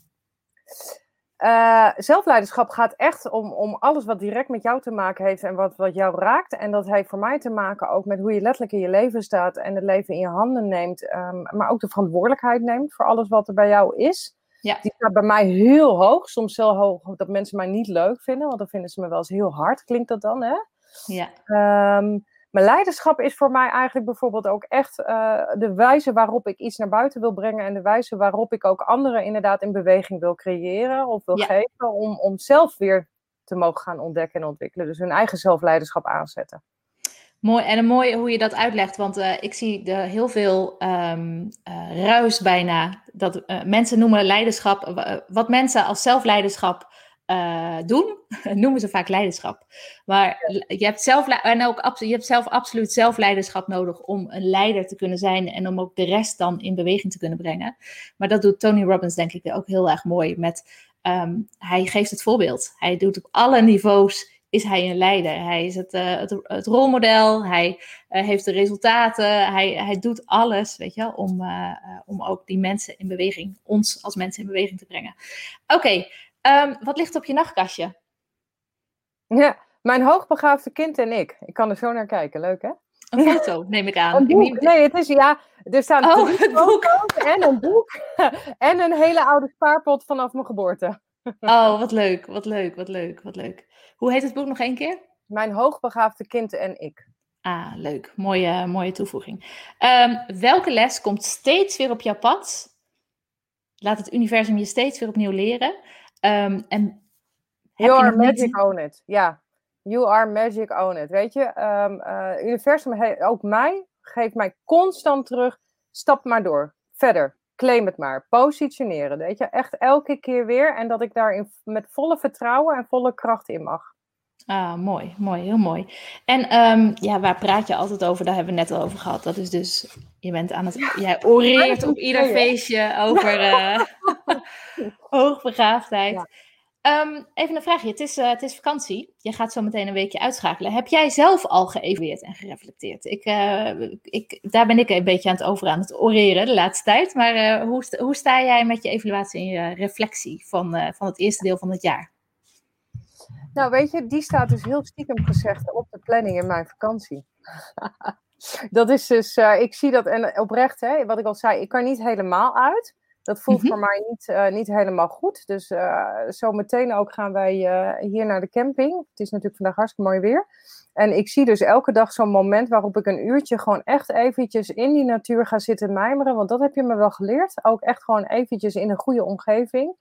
[SPEAKER 2] Uh, zelfleiderschap gaat echt om, om alles wat direct met jou te maken heeft en wat, wat jou raakt. En dat heeft voor mij te maken ook met hoe je letterlijk in je leven staat en het leven in je handen neemt. Um, maar ook de verantwoordelijkheid neemt voor alles wat er bij jou is.
[SPEAKER 1] Ja.
[SPEAKER 2] Die staat bij mij heel hoog. Soms zo hoog dat mensen mij niet leuk vinden, want dan vinden ze me wel eens heel hard. Klinkt dat dan, hè?
[SPEAKER 1] Ja.
[SPEAKER 2] Um, maar leiderschap is voor mij eigenlijk bijvoorbeeld ook echt uh, de wijze waarop ik iets naar buiten wil brengen en de wijze waarop ik ook anderen inderdaad in beweging wil creëren of wil
[SPEAKER 1] Ja.
[SPEAKER 2] geven om, om zelf weer te mogen gaan ontdekken en ontwikkelen. Dus hun eigen zelfleiderschap aanzetten.
[SPEAKER 1] Mooi, en een mooi hoe je dat uitlegt, want eh, ik zie de, heel veel ehm, eh, ruis bijna. Dat eh, mensen noemen leiderschap, eh, wat mensen als zelfleiderschap eh, doen, noemen ze vaak leiderschap. Maar je hebt, zelf, en ook, je hebt zelf absoluut zelfleiderschap nodig om een leider te kunnen zijn en om ook de rest dan in beweging te kunnen brengen. Maar dat doet Tony Robbins denk ik ook heel erg mooi met, ehm, hij geeft het voorbeeld. Hij doet op alle niveaus is hij een leider. Hij is het, eh, het, het rolmodel, hij eh, heeft de resultaten, hij, hij doet alles, weet je, om, om ook die mensen in beweging, ons als mensen in beweging te brengen. Oké, ehm, wat ligt op je nachtkastje?
[SPEAKER 2] Ja, mijn hoogbegaafde kind en ik. Ik kan er zo naar kijken. Leuk hè?
[SPEAKER 1] Een foto, neem ik aan.
[SPEAKER 2] Boek. Nee, het is ja. Er staan
[SPEAKER 1] Oh,
[SPEAKER 2] drie
[SPEAKER 1] boek.
[SPEAKER 2] en een boek. En een hele oude spaarpot vanaf mijn geboorte.
[SPEAKER 1] Oh, wat leuk, wat leuk, wat leuk, wat leuk. Hoe heet het boek nog één keer?
[SPEAKER 2] Mijn hoogbegaafde kind en ik.
[SPEAKER 1] Ah, leuk. Mooie, mooie toevoeging. Ehm, welke les komt steeds weer op jouw pad? Laat het universum je steeds weer opnieuw leren. Ehm, en
[SPEAKER 2] You are
[SPEAKER 1] niet-
[SPEAKER 2] magic, own it. Ja, you are magic, own it. Weet je, eh, universum, ook mij, geeft mij constant terug. Stap maar door. Verder. Claim het maar. Positioneren. Weet je, echt elke keer weer. En dat ik daarin met volle vertrouwen en volle kracht in mag.
[SPEAKER 1] Ah, mooi, mooi, heel mooi. En ehm, ja, waar praat je altijd over? Daar hebben we net al over gehad. Dat is dus, je bent aan het, jij oreert op ieder feestje over eh hoogbegaafdheid.
[SPEAKER 2] Ja.
[SPEAKER 1] Ehm, even een vraagje. Het is, eh, het is vakantie. Je gaat zo meteen een weekje uitschakelen. Heb jij zelf al geëvalueerd en gereflecteerd? Ik, eh, ik, daar ben ik een beetje aan het over aan het oreren de laatste tijd. Maar hoe, sta- hoe sta jij met je evaluatie en je reflectie van, van het eerste deel van het jaar?
[SPEAKER 2] Nou, weet je, die staat dus heel stiekem gezegd op de planning in mijn vakantie. dat is dus, eh, ik zie dat en oprecht, hè, wat ik al zei, ik kan niet helemaal uit. Dat voelt
[SPEAKER 1] Mhm.
[SPEAKER 2] voor mij niet, eh, niet helemaal goed. Dus eh zo meteen ook gaan wij hier naar de camping. Het is natuurlijk vandaag hartstikke mooi weer. En ik zie dus elke dag zo'n moment waarop ik een uurtje gewoon echt eventjes in die natuur ga zitten mijmeren. Want dat heb je me wel geleerd. Ook echt gewoon eventjes in een goede omgeving.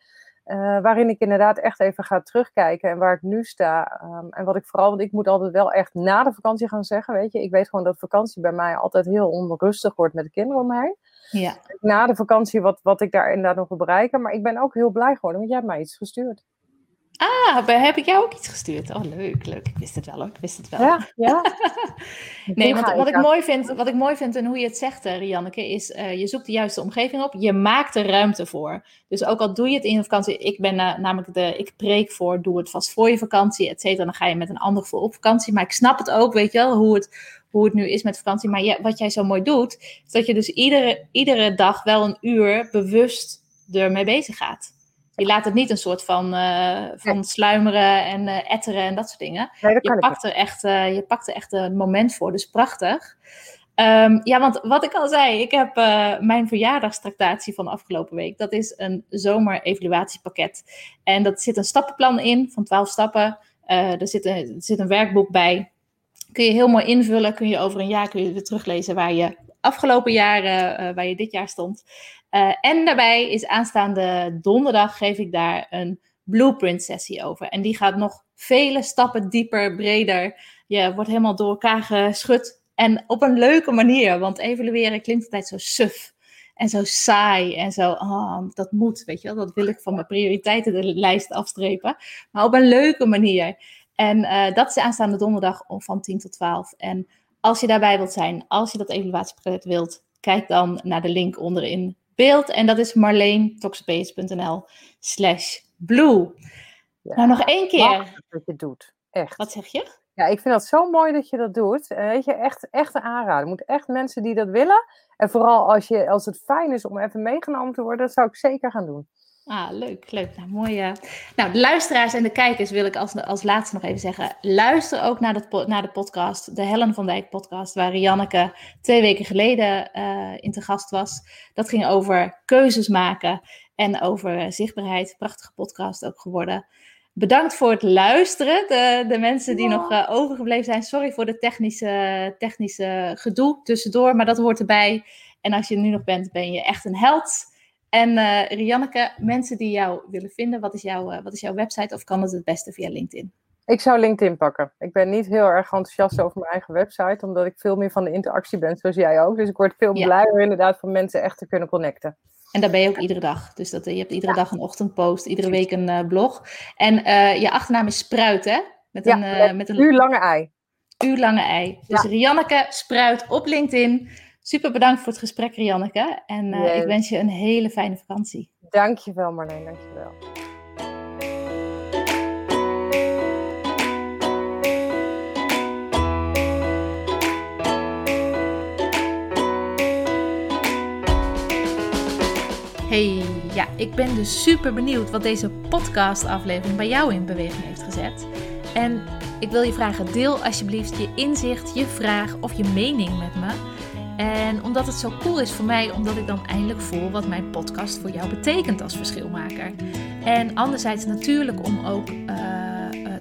[SPEAKER 2] Uh, waarin ik inderdaad echt even ga terugkijken en waar ik nu sta. Um, en wat ik vooral, want ik moet altijd wel echt na de vakantie gaan zeggen, weet je. Ik weet gewoon dat vakantie bij mij altijd heel onrustig wordt met de kinderen om mij. Ja. Na de vakantie wat, wat ik daar inderdaad nog wil bereiken. Maar ik ben ook heel blij geworden, want jij hebt mij iets gestuurd.
[SPEAKER 1] Ah, heb ik jou ook iets gestuurd? Oh, leuk, leuk. Ik wist het wel hoor, ik wist het wel. Ja, ja. nee, want wat ik, mooi vind, wat ik mooi vind en hoe je het zegt, uh, Rianneke, is uh, je zoekt de juiste omgeving op. Je maakt er ruimte voor. Dus ook al doe je het in je vakantie, ik ben uh, namelijk de, ik preek voor, doe het vast voor je vakantie, et cetera. Dan ga je met een ander gevoel op vakantie. Maar ik snap het ook, weet je wel, hoe het, hoe het nu is met vakantie. Maar ja, wat jij zo mooi doet, is dat je dus iedere, iedere dag wel een uur bewust ermee bezig gaat. Je laat het niet een soort van, uh, van sluimeren en uh, etteren en dat soort dingen. Nee, dat je, pakt er echt, uh, je pakt er echt een moment voor, dus prachtig. Um, ja, want wat ik al zei, ik heb mijn verjaardagstractatie van afgelopen week. Dat is een zomer-evaluatiepakket. En dat zit een stappenplan in van 12 stappen. er, zit een, er zit een werkboek bij. Kun je heel mooi invullen. Kun je over een jaar kun je weer teruglezen waar je afgelopen jaren, waar je dit jaar stond. Uh, en daarbij is aanstaande donderdag geef ik daar een blueprint sessie over. En die gaat nog vele stappen dieper, breder. Je wordt helemaal door elkaar geschud. En op een leuke manier, want evalueren klinkt altijd zo suf. En zo saai en zo, oh, dat moet, weet je wel. Dat wil ik van mijn prioriteiten de lijst afstrepen. Maar op een leuke manier. En uh, dat is aanstaande donderdag van 10 tot 12. En als je daarbij wilt zijn, als je dat evaluatieproject wilt, kijk dan naar de link onderin beeld. En dat is marleentoxbase.nl slash blue. nou, nog één keer.
[SPEAKER 2] Dat je doet, echt.
[SPEAKER 1] Wat zeg je?
[SPEAKER 2] Ja, ik vind dat zo mooi dat je dat doet. weet je, echt, echt aanraden. moet echt mensen die dat willen. En vooral als, je, als het fijn is om even meegenomen te worden, dat zou ik zeker gaan doen.
[SPEAKER 1] Ah, leuk, leuk. Nou, mooi. Uh... Nou, de luisteraars en de kijkers wil ik als, als laatste nog even zeggen. Luister ook naar, de, naar de podcast, de Helen van Dijk podcast, waar Janneke twee weken geleden uh, in te gast was. Dat ging over keuzes maken en over zichtbaarheid. Prachtige podcast ook geworden. Bedankt voor het luisteren, de, de mensen die nog uh, overgebleven zijn. Sorry voor de technische, technische gedoe tussendoor, maar dat hoort erbij. En als je er nu nog bent, ben je echt een held. En uh, Rianneke, mensen die jou willen vinden, wat is, jouw, uh, wat is jouw website of kan het het beste via LinkedIn?
[SPEAKER 2] Ik zou LinkedIn pakken. Ik ben niet heel erg enthousiast over mijn eigen website, omdat ik veel meer van de interactie ben, zoals jij ook. Dus ik word veel ja. blijer inderdaad van mensen echt te kunnen connecten.
[SPEAKER 1] En daar ben je ook iedere dag. Dus dat, je hebt iedere ja. dag een ochtendpost, iedere week een uh, blog. En je achternaam is Spruit, hè?
[SPEAKER 2] Met een, ja, met een uur lange ei.
[SPEAKER 1] Uur lange ei. Dus Rianneke Spruit op LinkedIn. Super bedankt voor het gesprek, Rianneke. En uh, ik wens je een hele fijne vakantie.
[SPEAKER 2] Dankjewel, Marleen. Dankjewel.
[SPEAKER 1] Hey, ja, ik ben dus super benieuwd wat deze podcast-aflevering bij jou in beweging heeft gezet. En ik wil je vragen, deel alsjeblieft je inzicht, je vraag of je mening met me. En omdat het zo cool is voor mij, omdat ik dan eindelijk voel wat mijn podcast voor jou betekent als verschilmaker. En anderzijds natuurlijk om ook uh,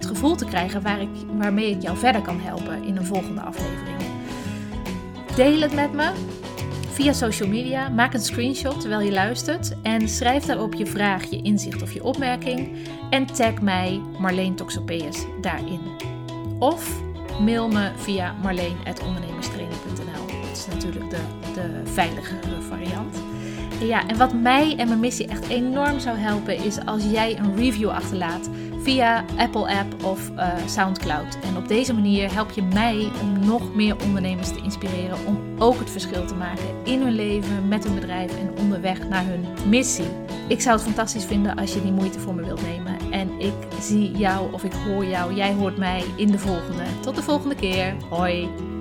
[SPEAKER 1] het gevoel te krijgen waar ik, waarmee ik jou verder kan helpen in een volgende aflevering. Deel het met me via social media. Maak een screenshot terwijl je luistert en schrijf daarop je vraag, je inzicht of je opmerking. En tag mij Marleen Toxopeus daarin. Of mail me via marleen.ondernemerstraining.nl natuurlijk de, de veiligere variant. Ja, en wat mij en mijn missie echt enorm zou helpen is als jij een review achterlaat via Apple App of uh, SoundCloud. En op deze manier help je mij om nog meer ondernemers te inspireren om ook het verschil te maken in hun leven, met hun bedrijf en onderweg naar hun missie. Ik zou het fantastisch vinden als je die moeite voor me wilt nemen. En ik zie jou of ik hoor jou, jij hoort mij in de volgende. Tot de volgende keer. Hoi.